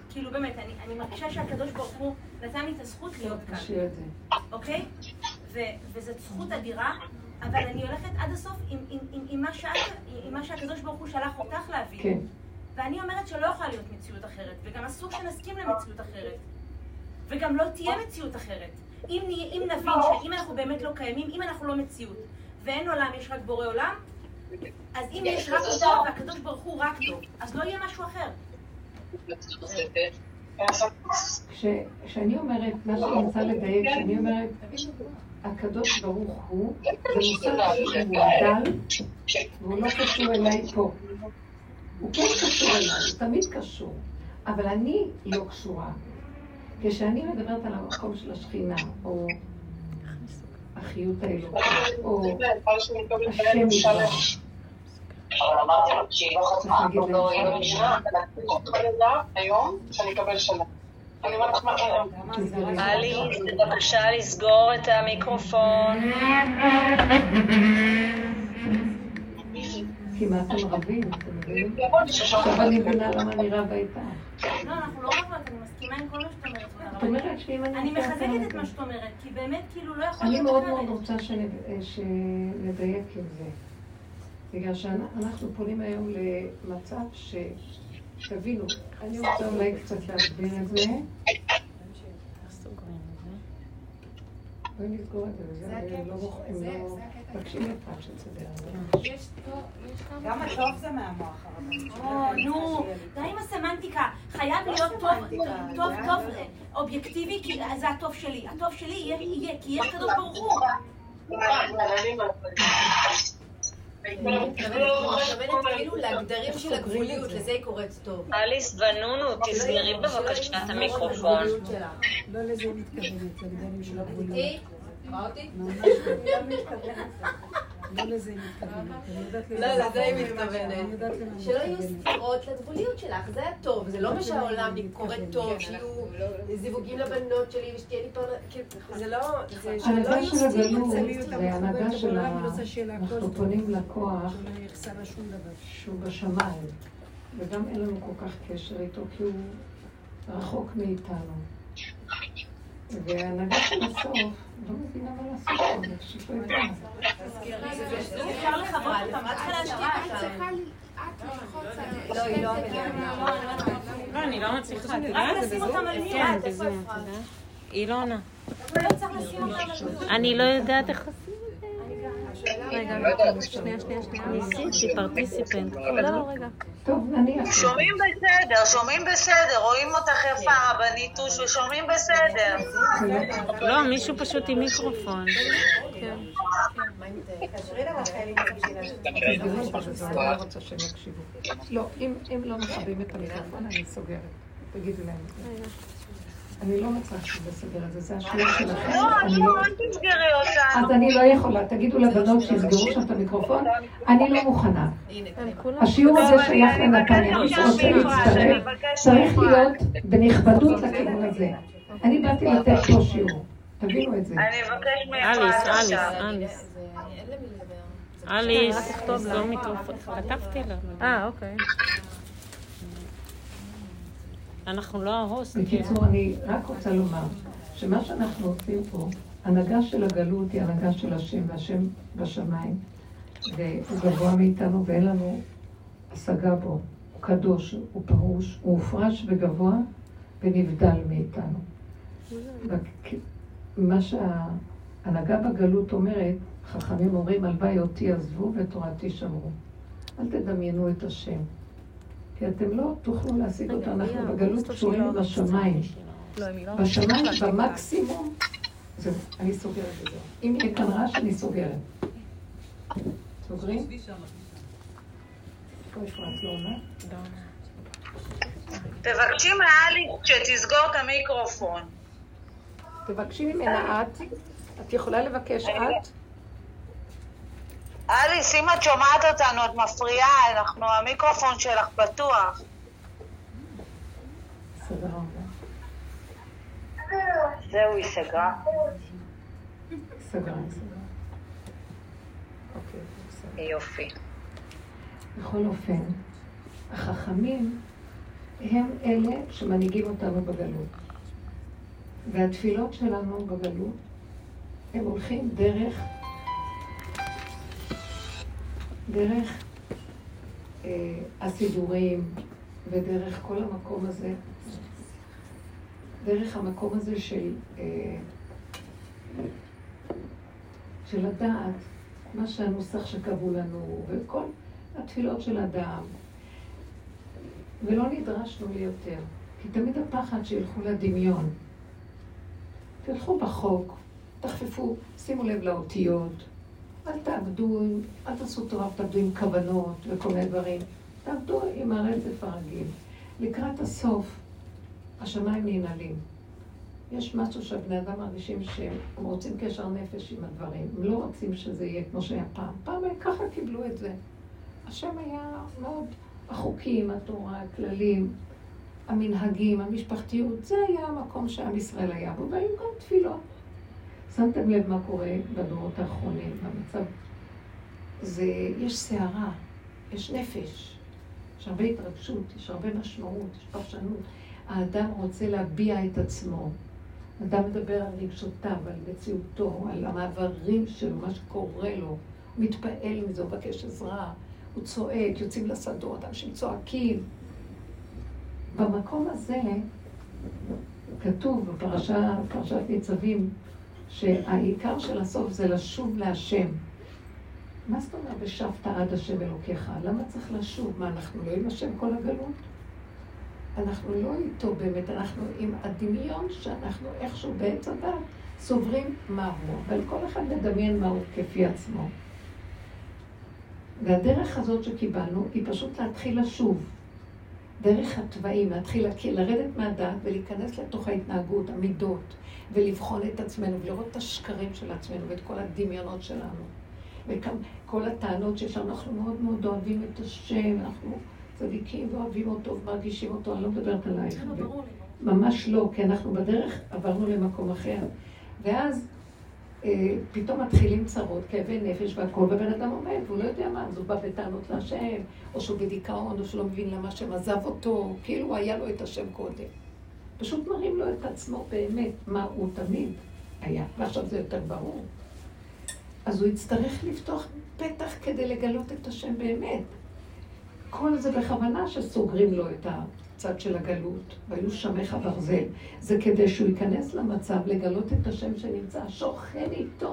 כאילו באמת, אני, אני מרגישה שהקדוש ברוך הוא נתן לי את הזכות להיות כאן. אוקיי? ו, וזאת זכות אדירה, אבל אני הולכת עד הסוף עם, עם, עם, עם, מה שאת, עם מה שהקדוש ברוך הוא שלח אותך להביא. כן. ואני אומרת שלא יכולה להיות מציאות אחרת, וגם אסור שנסכים למציאות אחרת. וגם לא תהיה מציאות אחרת. אם, נהיה, אם נבין שאם אנחנו באמת לא קיימים, אם אנחנו לא מציאות, ואין עולם, יש רק בורא עולם, אז אם יש רק אותו והקדוש ברוך הוא רק טוב, אז לא יהיה משהו אחר. כש- כשאני אומרת, מה שאני רוצה לדייק, כשאני אומרת, הקדוש ברוך הוא, זה מושג שהוא דל, והוא לא קשור אליי פה. הוא כן קשור אליי, הוא תמיד קשור, אבל אני לא קשורה. כשאני מדברת על המקום של השכינה, או החיות האלוקית, או השם יתברך, אבל אמרתי לו, שהיא לא חתמה, צריך להגיד לא להם. היא לא נשמעה. היום, שאני אקבל שנה. אני אומרת לך מה... תסגרי. עלי, בבקשה לסגור את המיקרופון. כי מה אתם רבים, אתם מבינים? עכשיו אני מבינה למה אני רבה איתה. לא, אנחנו לא רבות, אני מסכימה עם כל מה שאת אומרת. את שאם אני... אני מחזקת את מה שאת אומרת, כי באמת כאילו לא יכול אני להיות מאוד אחרת. מאוד רוצה שנד- שנדייק עם זה. בגלל שאנחנו פונים היום למצב ש... תבינו, אני רוצה אולי קצת להסביר את זה. את? בואי נסגור את זה, זה לא לא... גם הטוב זה מהמוח נו, די עם הסמנטיקה. חייב להיות טוב, טוב, טוב, אובייקטיבי, כי זה הטוב שלי. הטוב שלי יהיה, יהיה, כי יש קדוש ברוך הוא. כאילו להגדרים של הגבוליות, לזה היא קוראת טוב. אליס בנונו, תסגרי בבקשה את המיקרופון. לא לזה מתכוונת, של הגבוליות. אותי? לא. לא לזה היא מתכוונת. אני יודעת לזה. לא, לזה היא מתכוונת. שלא יהיו. סתירות לגבוליות שלך, זה הטוב. זה לא מה שהעולם קורא טוב, שיהיו זיווגים לבנות שלי ושתהיה לי פרנס... כאילו, זה לא... זה שלא ההנהגה יהיו של הגלות סתירות. זה ההנהגה של ה... אנחנו. פונים לכוח. שהוא בשמיים, וגם אין לנו כל כך קשר איתו, כי הוא רחוק מאיתנו. וההנהגה של הסוף, לא מבינה מה לעשות אני פשוט לא יודעת. אפשר אותם, את צריכה להשתיק. לא, היא לא לא, אני לא מצליחה. את רק יודעת? לשים אותם על מיוט. כן, בזום, את יודעת? היא לא עונה. לא. אני לא יודעת איך עושים זה. רגע, שנייה, שנייה, שנייה. ניסיתי, פרטיסיפנט. לא, רגע. טוב, נניח. שומעים בסדר, שומעים בסדר, רואים אותך יפה, בניטוש, ושומעים בסדר. לא, מישהו פשוט עם מיקרופון. אני לא. לא, אם לא מכבים את המיקרופון, אני סוגרת. תגידו להם. אני לא מצליחה לסדר את זה, זה השיעור שלכם. לא, אני לא, לא- אל תסגרי אותנו. אז אני לא יכולה. תגידו לבנות שיסגרו שם את המיקרופון, אני לא מוכנה. השיעור הזה שייך לנתניה, מי שרוצה להצטרף, צריך. להיות בנכבדות לכיוון הזה. אני באתי לתת פה שיעור, תבינו את זה. אני אבקש ממך אליס, אליס. אליס. תכתוב לא מיקרופון. כתבתי לה. אה, אוקיי. אנחנו לא ההוסט. בקיצור, אני רק רוצה לומר שמה שאנחנו עושים פה, הנהגה של הגלות היא הנהגה של השם, והשם בשמיים, והוא גבוה מאיתנו ואין לנו השגה בו. הוא קדוש, הוא פרוש, הוא מופרש וגבוה ונבדל מאיתנו. מה שההנהגה בגלות אומרת, חכמים אומרים, הלוואי אותי עזבו ותורתי שמרו. אל תדמיינו את השם. כי אתם לא תוכלו להשיג אותו, אנחנו בגלות קשורים בשמיים. בשמיים, במקסימום, זהו, אני סוגרת את זה. אם יהיה כאן רעש, אני סוגרת. סוגרים? לא? תבקשי מאלי שתסגור את המיקרופון. תבקשי ממנה את. את יכולה לבקש את? אליס, אם את שומעת אותנו, את מפריעה, אנחנו, המיקרופון שלך פתוח. זהו, היא סגרה. סגרה, סגרה. אוקיי. יופי. בכל אופן, החכמים הם אלה שמנהיגים אותנו בגלות. והתפילות שלנו בגלות, הם הולכים דרך, דרך אה, הסידורים ודרך כל המקום הזה, דרך המקום הזה של, אה, של הדעת, מה שהנוסח שקבעו לנו, וכל התפילות של אדם. ולא נדרשנו ליותר, כי תמיד הפחד שילכו לדמיון. תלכו בחוק, תחפפו, שימו לב לאותיות, אל תעבדו, אל תעשו תורה, תעבדו עם כוונות וכל מיני דברים. תעבדו עם הרצף הרגיל. לקראת הסוף, השמיים ננעלים. יש משהו שהבני אדם מרגישים שהם רוצים קשר נפש עם הדברים. הם לא רוצים שזה יהיה כמו שהיה פעם. פעם ככה קיבלו את זה. השם היה מאוד, החוקים, התורה, הכללים, המנהגים, המשפחתיות, זה היה המקום שעם ישראל היה בו, והיו גם תפילות. שמתם לב מה קורה בדורות האחרונים, במצב... זה, יש סערה, יש נפש, יש הרבה התרגשות, יש הרבה משמעות, יש פרשנות. האדם רוצה להביע את עצמו. אדם מדבר על רגשותיו, על מציאותו, על המעברים שלו, מה שקורה לו. הוא מתפעל מזה, הוא מבקש עזרה, הוא צועק, יוצאים לשדות, אנשים צועקים. במקום הזה כתוב בפרשה, פרשת ניצבים, שהעיקר של הסוף זה לשוב להשם. מה זאת אומרת ושבת עד השם אלוקיך? למה צריך לשוב? מה, אנחנו לא עם השם כל הגלות? אנחנו לא איתו באמת, אנחנו עם הדמיון שאנחנו איכשהו בעץ הדת סוברים מה הוא, אבל כל אחד מדמיין מה הוא כפי עצמו. והדרך הזאת שקיבלנו היא פשוט להתחיל לשוב. דרך התוואים, להתחיל לרדת מהדעת ולהיכנס לתוך ההתנהגות, המידות, ולבחון את עצמנו, ולראות את השקרים של עצמנו ואת כל הדמיונות שלנו. וכל הטענות שיש לנו, אנחנו מאוד מאוד אוהבים את השם, אנחנו צדיקים ואוהבים אותו ומרגישים אותו, אני לא מדברת עלייך. ממש לא, כי אנחנו בדרך עברנו למקום אחר. ואז פתאום מתחילים צרות, כאבי נפש והכל, ובן אדם עומד, והוא לא יודע מה, אז הוא בא בטענות להשם, או שהוא בדיכאון, או שהוא לא מבין למה השם עזב אותו, כאילו היה לו את השם קודם. פשוט מראים לו את עצמו באמת, מה הוא תמיד היה, ועכשיו זה יותר ברור. אז הוא יצטרך לפתוח פתח כדי לגלות את השם באמת. כל זה בכוונה שסוגרים לו את הצד של הגלות, והיו שמך ברזל. זה כדי שהוא ייכנס למצב לגלות את השם שנמצא, שוכן איתו,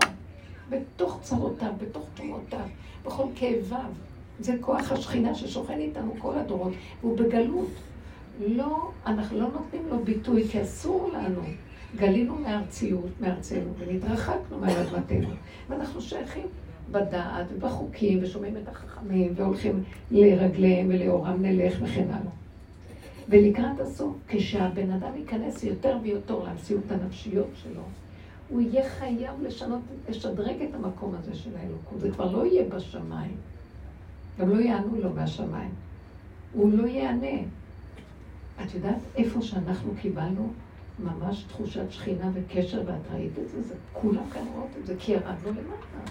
בתוך צרותיו, בתוך תומותיו, בכל כאביו. זה כוח השכינה ששוכן איתנו כל הדורות, והוא בגלות. לא, אנחנו לא נותנים לו ביטוי, כי אסור לנו. גלינו מארציות, מארצנו, ונתרחקנו מאדמתנו. ואנחנו שייכים בדעת ובחוקים, ושומעים את החכמים, והולכים לרגליהם ולאורם נלך וכן הלאה. ולקראת הסוף, כשהבן אדם ייכנס יותר ויותר למציאות הנפשיות שלו, הוא יהיה חייב לשנות, לשדרג את המקום הזה של האלוקות. זה כבר לא יהיה בשמיים. גם לא יענו לו מהשמיים. הוא לא יענה. את יודעת איפה שאנחנו קיבלנו ממש תחושת שכינה וקשר, ואת ראית את זה? זה כולם כאן רואות את זה, כי ירדנו למטה.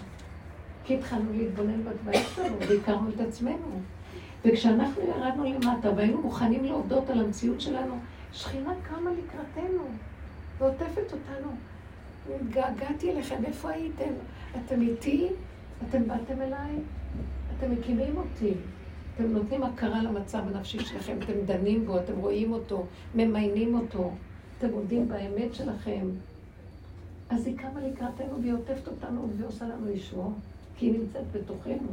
כי התחלנו להתבונן בדברים שלנו, והכרנו את עצמנו. וכשאנחנו ירדנו למטה והיינו מוכנים להודות על המציאות שלנו, שכינה קמה לקראתנו ועוטפת אותנו. געגעתי אליכם, איפה הייתם? אתם איתי? אתם באתם אליי? אתם מקימים אותי. אתם נותנים הכרה למצב הנפשי שלכם, אתם דנים בו, אתם רואים אותו, ממיינים אותו, אתם עומדים באמת שלכם. אז היא קמה לקראתנו והיא עוטפת אותנו והיא עושה לנו ישועות, כי היא נמצאת בתוכנו.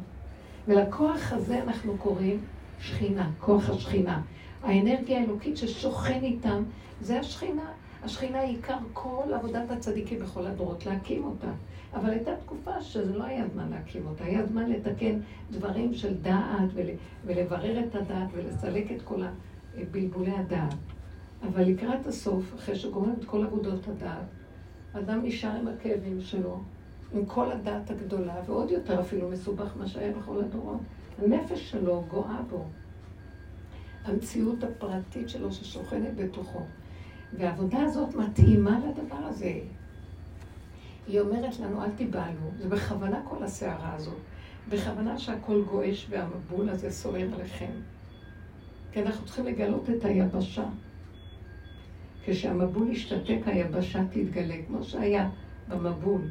ולכוח הזה אנחנו קוראים שכינה, כוח השכינה. האנרגיה האלוקית ששוכן איתם, זה השכינה. השכינה היא עיקר כל עבודת הצדיקים בכל הדורות, להקים אותה. אבל הייתה תקופה שזה לא היה זמן להקים אותה, היה זמן לתקן דברים של דעת ול, ולברר את הדעת ולסלק את כל בלבולי הדעת. אבל לקראת הסוף, אחרי שגומרים את כל עבודות הדעת, אדם נשאר עם הכאבים שלו, עם כל הדעת הגדולה, ועוד יותר אפילו מסובך מה שהיה בכל הדורות. הנפש שלו גואה בו. המציאות הפרטית שלו ששוכנת בתוכו. והעבודה הזאת מתאימה לדבר הזה. היא אומרת לנו, אל תיבהלו. זה בכוונה כל הסערה הזאת. בכוונה שהכל גועש והמבול הזה סוער עליכם. כי אנחנו צריכים לגלות את היבשה. כשהמבול ישתתק, היבשה תתגלה, כמו שהיה במבול,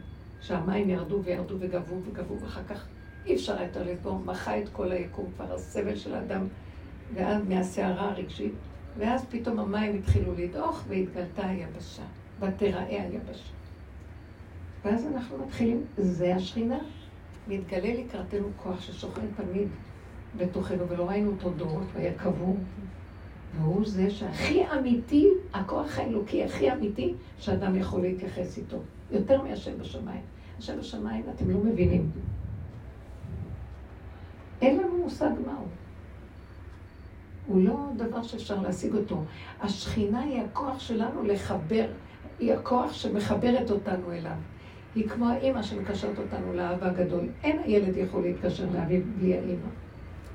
שהמים ירדו וירדו וגבו וגבו, ואחר כך אי אפשר יותר לסבור, מחה את כל היקום, כבר הסבל של האדם, ואז מהסערה הרגשית, ואז פתאום המים התחילו לדעוך והתגלתה היבשה, ותראה היבשה. ואז אנחנו מתחילים, זה השכינה, מתגלה לקראתנו כוח ששוכן תמיד בתוכנו, ולא ראינו אותו דורות, והיה קבור. והוא זה שהכי אמיתי, הכוח האלוקי הכי אמיתי, שאדם יכול להתייחס איתו. יותר מהשם בשמיים. השם בשמיים, אתם לא מבינים. אין לנו מושג מהו. הוא לא דבר שאפשר להשיג אותו. השכינה היא הכוח שלנו לחבר, היא הכוח שמחברת אותנו אליו. היא כמו האימא שמקשרת אותנו לאבא הגדול. אין הילד יכול להתקשר לאביו בלי האימא.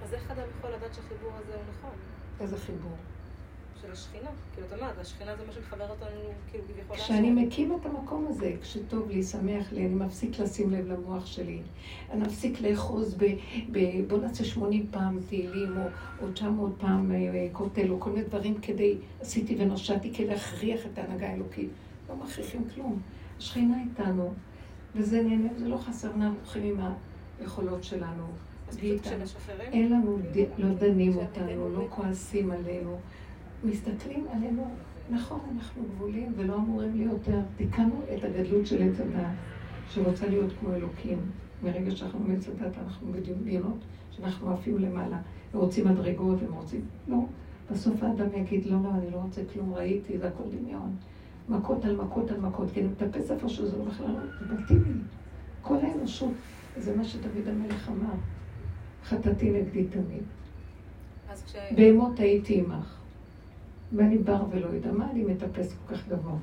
אז איך אדם יכול לדעת שהחיבור הזה הוא נכון? איזה חיבור? של השכינה. כאילו, את אומרת, השכינה זה מה שמחבר אותנו, כאילו, כביכול... כשאני מקים את המקום הזה, כשטוב לי, שמח לי, אני מפסיק לשים לב למוח שלי. אני מפסיק לאחוז ב... ב בוא נעשה 80 פעם תהילים, או, או 900 פעם אה, כותל, או כל מיני דברים כדי, עשיתי ונושעתי כדי להכריח את ההנהגה האלוקית. לא מכריחים כלום. השכינה איתנו, וזה נהנה, זה לא חסר, אנחנו הולכים עם היכולות שלנו. אין לנו, לא דנים אותנו, לא כועסים עלינו. מסתכלים עלינו, נכון, אנחנו גבולים ולא אמורים להיות, תיקנו את הגדלות של עץ הדת, שרוצה להיות כמו אלוקים. מרגע שאנחנו מעץ הדת אנחנו בדמיונות שאנחנו עפים למעלה, ורוצים מדרגות ורוצים... לא. בסוף האדם יגיד, לא, לא, אני לא רוצה כלום, ראיתי, זה הכל דמיון. מכות על מכות על מכות, כי אני מטפס איפה שזה לא בכלל, זה בלתי לי. כל האנושות, זה מה שדוד המלך אמר, חטאתי נגדי תמיד. בהמות הייתי עמך. ואני בר ולא יודע מה, אני מטפס כל כך גבוה.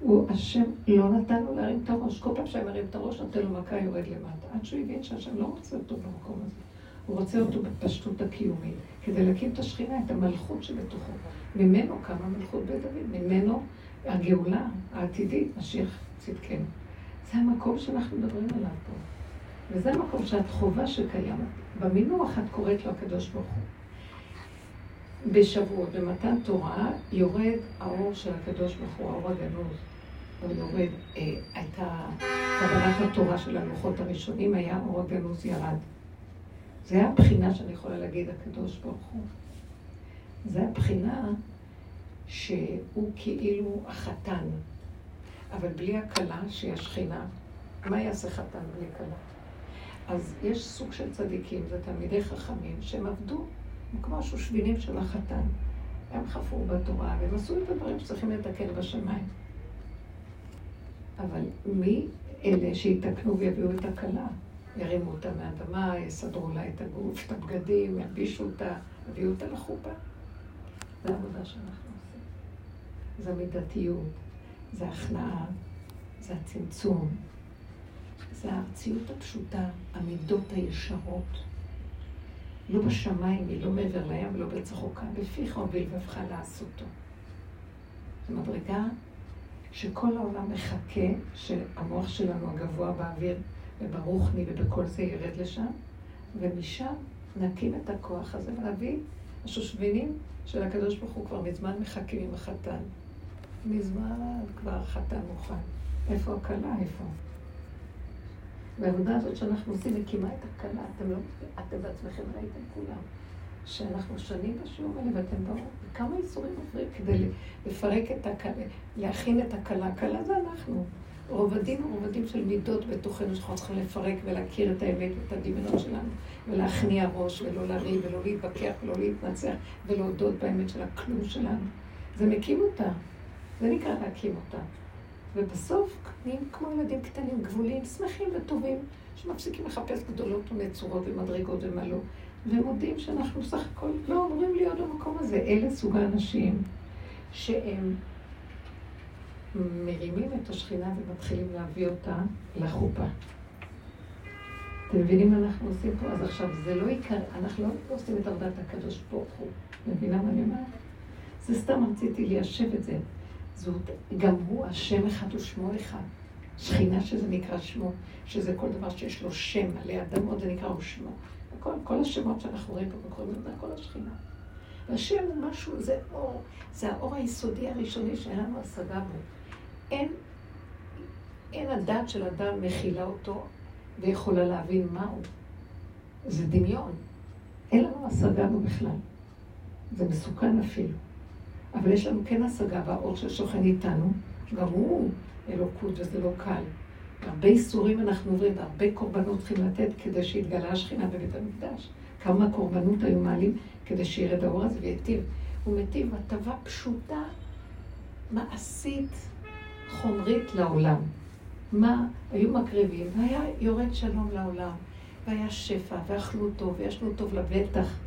הוא, השם לא נתן לו להרים את הראש. כל פעם שהיה מרים את הראש, נותן לו מכה, יורד למטה. עד שהוא הבין שהשם לא רוצה אותו במקום הזה. הוא רוצה אותו בפשטות הקיומית, כדי להקים את השכינה, את המלכות שבתוכו. ממנו קמה מלכות בית דוד, ממנו הגאולה העתידית, משיח צדקנו. זה המקום שאנחנו מדברים עליו פה. וזה המקום שאת חובה שקיים. במינוח את קוראת לו הקדוש ברוך הוא. בשבוע, במתן תורה, יורד האור של הקדוש ברוך הוא, האור הגנוז. הוא יורד, אה, הייתה קבלת התורה של הלוחות הראשונים, היה אור הגנוז ירד. זה הבחינה שאני יכולה להגיד, הקדוש ברוך הוא. זה הבחינה שהוא כאילו החתן, אבל בלי הכלה שהיא השכינה. מה יעשה חתן בלי כלה? אז יש סוג של צדיקים, זה תלמידי חכמים, שהם עבדו כמו השושבינים של החתן. הם חפרו בתורה, והם עשו את הדברים שצריכים לתקן בשמיים. אבל מי אלה שיתקנו ויביאו את הכלה? ירימו אותה מהאדמה, יסדרו לה את הגוף, את הבגדים, ילבישו אותה, יביאו אותה לחופה. זו העבודה שאנחנו עושים. זה מידתיות, זה הכנעה, זה הצמצום, זה הארציות הפשוטה, המידות הישרות. לא בשמיים, היא לא מעבר לים ולא בצחוקה, בפיך ובלבבך לעשותו. זו מדרגה שכל העולם מחכה שהמוח שלנו הגבוה באוויר וברוחני ובכל זה ירד לשם, ומשם נקים את הכוח הזה ונביא השושבינים של הקדוש ברוך הוא כבר מזמן מחכים עם החתן. מזמן כבר החתן מוכן. איפה הכלה? איפה? והעבודה הזאת שאנחנו עושים מקימה את הכלה, אתם לא, אתם בעצמכם ראיתם כולם, שאנחנו שנים בשיעור האלה ואתם באו, וכמה איסורים עוברים כדי לפרק את הכלה, להכין את הכלה, הכלה זה אנחנו. רובדים רובדים של מידות בתוכנו שאנחנו צריכים לפרק ולהכיר את האמת ואת הדמיונות שלנו ולהכניע ראש ולא לריב ולא להתווכח ולא להתנצח ולהודות באמת של הכלום שלנו. זה מקים אותה. זה נקרא להקים אותה. ובסוף נהיים כמו ילדים קטנים, גבולים, שמחים וטובים, שמפסיקים לחפש גדולות ונצורות ומדרגות ומה לא. ומודים שאנחנו סך הכל לא אמורים להיות במקום הזה. אלה סוג האנשים שהם מרימים את השכינה ומתחילים להביא אותה לחופה. אתם מבינים מה אנחנו עושים פה? אז עכשיו, זה לא עיקר, אנחנו לא עושים את עבודת הקדוש ברוך הוא. מבינה מה אני אומרת? זה סתם רציתי ליישב את זה. זאת, גם הוא השם אחד ושמו אחד. שכינה שזה נקרא שמו, שזה כל דבר שיש לו שם, עלי אדם עוד זה נקרא הוא שמו. כל, כל השמות שאנחנו רואים פה וקוראים לזה כל השכינה. והשם הוא משהו, זה אור, זה האור היסודי הראשוני שאין לנו השגה בו. אין, אין הדעת של אדם מכילה אותו ויכולה להבין מהו. זה דמיון. אין לנו השגה בו בכלל. זה מסוכן אפילו. אבל יש לנו כן השגה באור ששוכן איתנו, גם הוא אלוקות וזה לא קל. הרבה איסורים אנחנו עוברים והרבה קורבנות צריכים לתת כדי שיתגלה השכינה בבית המקדש. כמה קורבנות היו מעלים כדי שירד האור הזה ויטיב. הוא מטיב הטבה פשוטה, מעשית, חומרית לעולם. מה? היו מקריבים, והיה יורד שלום לעולם, והיה שפע, ואכלו טוב, וישנו טוב לבטח,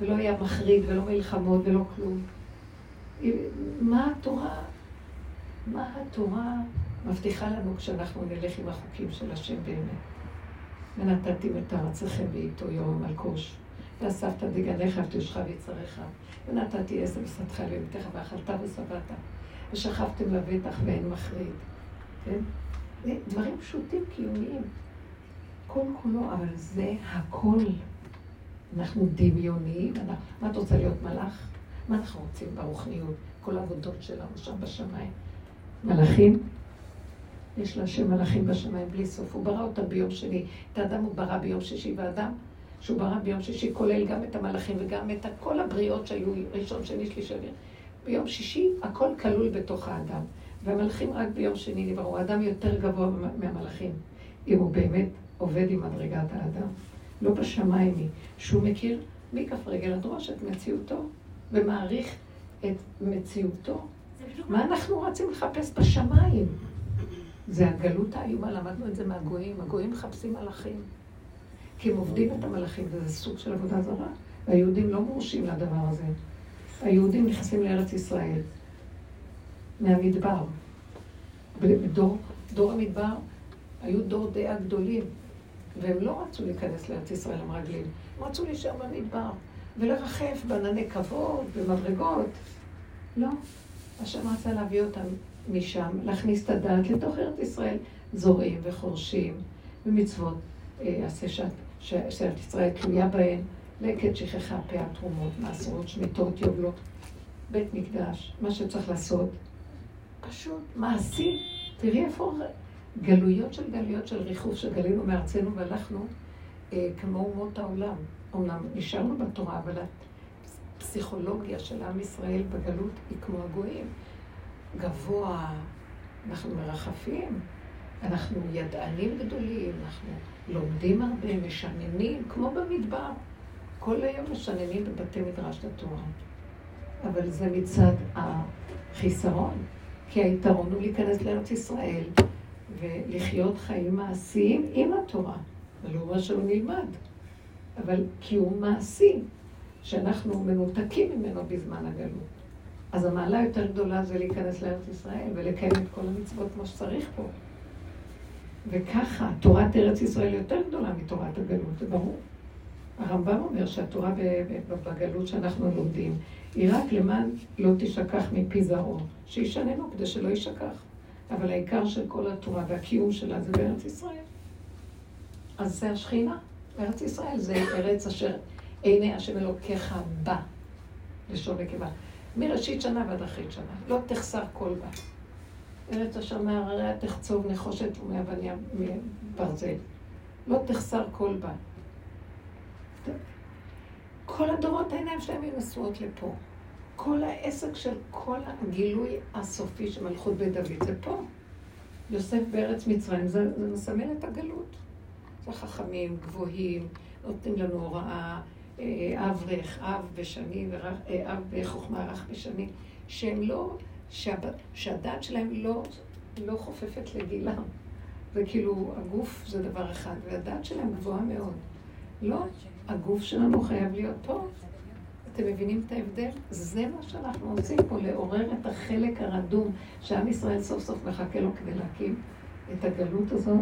ולא היה מחריד, ולא מלחמות, ולא כלום. מה התורה, מה התורה מבטיחה לנו כשאנחנו נלך עם החוקים של השם באמת? ונתתי את ארצכם ואיתו יום מלקוש, ואספת דגניך ותשך ויצריך, ונתתי עשר ושדך לביתך ואכלת ושבעת, ושכבתם לבטח ואין מחריד. כן? דברים פשוטים, קיומיים. כל כולו, אבל זה הכל. אנחנו דמיוניים. מה את רוצה להיות מלאך? מה אנחנו רוצים ברוחניות? כל העבודות שלנו שם בשמיים. מלאכים? יש להשם מלאכים בשמיים בלי סוף. הוא ברא אותם ביום שני. את האדם הוא ברא ביום שישי, ואדם שהוא ברא ביום שישי כולל גם את המלאכים וגם את כל הבריאות שהיו ראשון, שני, שלישי. ביום שישי הכל כלול בתוך האדם. והמלאכים רק ביום שני נבראו. האדם יותר גבוה מהמלאכים, אם הוא באמת עובד עם מדרגת האדם. לא בשמיים היא. שהוא מכיר מכף רגל עד ראש את מציאותו. ומעריך את מציאותו. מה אנחנו רצים לחפש בשמיים? זה הגלות האיומה, למדנו את זה מהגויים. הגויים מחפשים מלאכים. כי הם עובדים את המלאכים, וזה סוג של עבודה זרה. והיהודים לא מורשים לדבר הזה. היהודים נכנסים לארץ ישראל מהמדבר. בדור דור המדבר היו דור דעה גדולים, והם לא רצו להיכנס לארץ ישראל עם רגלים, הם רצו להישאר במדבר. ולרחף בענני כבוד, במדרגות. לא. השם רצה להביא אותם משם, להכניס את הדעת לתוך ארץ ישראל, זורעים וחורשים, ומצוות עשה אה, שארץ ישראל תלויה בהן, לקט שכחה פאה תרומות, מעשרות, שמיטות, יובלות, בית מקדש, מה שצריך לעשות. פשוט מעשי. תראי איפה גלויות של גלויות של ריחוף שגלינו מארצנו והלכנו אה, כמו אומות העולם. אומנם נשארנו בתורה, אבל הפסיכולוגיה של עם ישראל בגלות היא כמו הגויים. גבוה, אנחנו מרחפים, אנחנו ידענים גדולים, אנחנו לומדים הרבה, משננים, כמו במדבר. כל היום משננים בבתי מדרש התורה. אבל זה מצד החיסרון, כי היתרון הוא להיכנס לארץ ישראל ולחיות חיים מעשיים עם התורה. זה לא אומר שלא נלמד. אבל קיום מעשי, שאנחנו מנותקים ממנו בזמן הגלות. אז המעלה היותר גדולה זה להיכנס לארץ ישראל ולקיים את כל המצוות כמו שצריך פה. וככה, תורת ארץ ישראל יותר גדולה מתורת הגלות, זה ברור. הרמב"ם אומר שהתורה בגלות שאנחנו לומדים היא רק למען לא תשכח מפי זרעו, שישננו כדי שלא יישכח. אבל העיקר של כל התורה והקיום שלה זה בארץ ישראל. אז זה השכינה. ארץ ישראל זה ארץ אשר עיני השם אלוקיך בה, לשון נקבה. מראשית שנה ועד אחרית שנה. לא תחסר כל בה. ארץ אשר מהרריה תחצוב נחושת ומאבניה מברזל. לא תחסר כל בה. כל הדורות העיניים שלהם היו נשואות לפה. כל העסק של כל הגילוי הסופי של מלכות בית דוד זה פה. יוסף בארץ מצרים, זה, זה מסמל את הגלות. זה חכמים, גבוהים, נותנים לנו הוראה, אה, אב רך, אב בשני, אה, אב בחוכמה רך בשני, שהם לא, שהדעת שלהם לא, לא חופפת לגילם. זה כאילו, הגוף זה דבר אחד, והדעת שלהם גבוהה מאוד. לא, הגוף שלנו חייב להיות פה. אתם מבינים את ההבדל? זה מה שאנחנו רוצים פה, לעורר את החלק הרדום, שעם ישראל סוף סוף מחכה לו כדי להקים את הגלות הזאת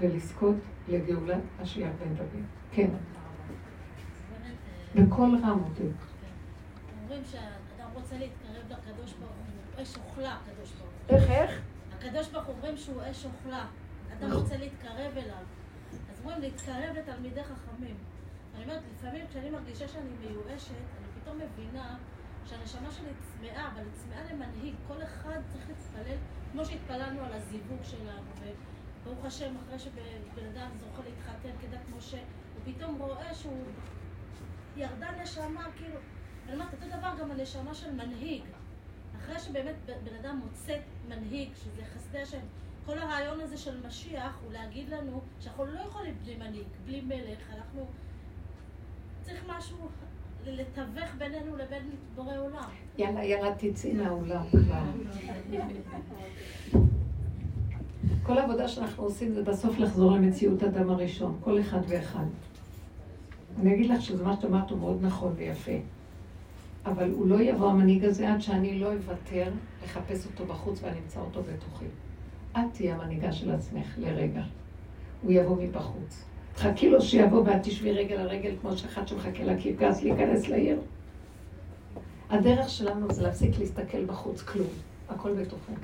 ולזכות לגאולת משיח בן דוד. כן. בקול רם אותי. אומרים שאדם רוצה להתקרב לקדוש ברוך הוא, אש אוכלה הקדוש ברוך הוא. איך, איך? הקדוש ברוך הוא אומרים שהוא אש אוכלה. אדם רוצה להתקרב אליו. אז אומרים להתקרב לתלמידי חכמים. אני אומרת, לפעמים כשאני מרגישה שאני מיואשת, אני פתאום מבינה שהנשמה שלי צמאה, אבל היא צמאה למנהיג. כל אחד צריך להתפלל, כמו שהתפללנו על הזיווג שלנו. וברוך השם, אחרי שבן אדם זוכה להתחתן כדת משה, הוא פתאום רואה שהוא... ירדה נשמה, כאילו... אני אומרת, אותו דבר גם הנשמה של מנהיג. אחרי שבאמת בן אדם מוצא מנהיג, שזה חסדי השם, כל הרעיון הזה של משיח הוא להגיד לנו שאנחנו לא יכולים בלי מנהיג, בלי מלך, אנחנו... צריך משהו לתווך בינינו לבין בורא עולם. יאללה, יאללה, תצאי מהעולם כבר. כל העבודה שאנחנו עושים זה בסוף לחזור למציאות אדם הראשון, כל אחד ואחד. אני אגיד לך שזה מה שאת אמרת הוא מאוד נכון ויפה. אבל הוא לא יבוא המנהיג הזה עד שאני לא אוותר לחפש אותו בחוץ ואני אמצא אותו בתוכי. את תהיי המנהיגה של עצמך לרגע. הוא יבוא מבחוץ. חכי לו שיבוא ואת תשבי רגל על רגל כמו שאחד שמחכה לקרקס להיכנס לעיר. הדרך שלנו זה להפסיק להסתכל בחוץ, כלום. הכל בתוכנו.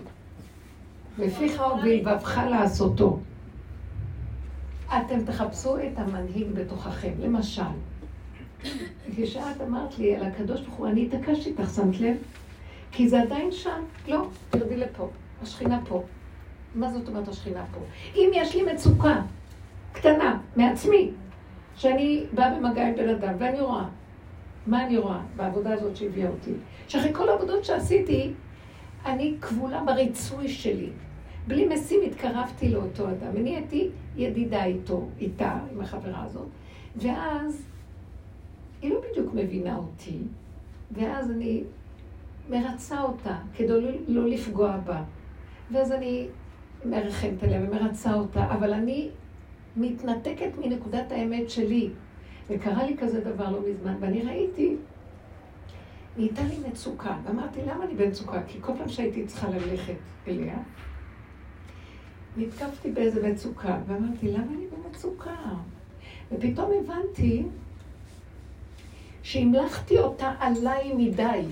ופיך ובלבבך לעשותו. אתם תחפשו את המנהיג בתוככם. למשל, כשאת אמרת לי על הקדוש ברוך הוא, אני התעקשתי איתך, שמת לב? כי זה עדיין שם. לא, תרדי לפה. השכינה פה. מה זאת אומרת השכינה פה? אם יש לי מצוקה קטנה מעצמי, שאני באה במגע עם בן אדם, ואני רואה, מה אני רואה בעבודה הזאת שהביאה אותי? שאחרי כל העבודות שעשיתי, אני כבולה בריצוי שלי. בלי משים התקרבתי לאותו אדם, ונהייתי ידידה איתו, איתה, עם החברה הזאת. ואז היא לא בדיוק מבינה אותי, ואז אני מרצה אותה כדי לא, לא לפגוע בה. ואז אני מרחמת עליה ומרצה אותה, אבל אני מתנתקת מנקודת האמת שלי. וקרה לי כזה דבר לא מזמן, ואני ראיתי, נהייתה לי מצוקה, ואמרתי, למה אני במצוקה? כי כל פעם שהייתי צריכה ללכת אליה, נתקפתי באיזה מצוקה, ואמרתי, למה אני במצוקה? ופתאום הבנתי שהמלכתי אותה עליי מדי,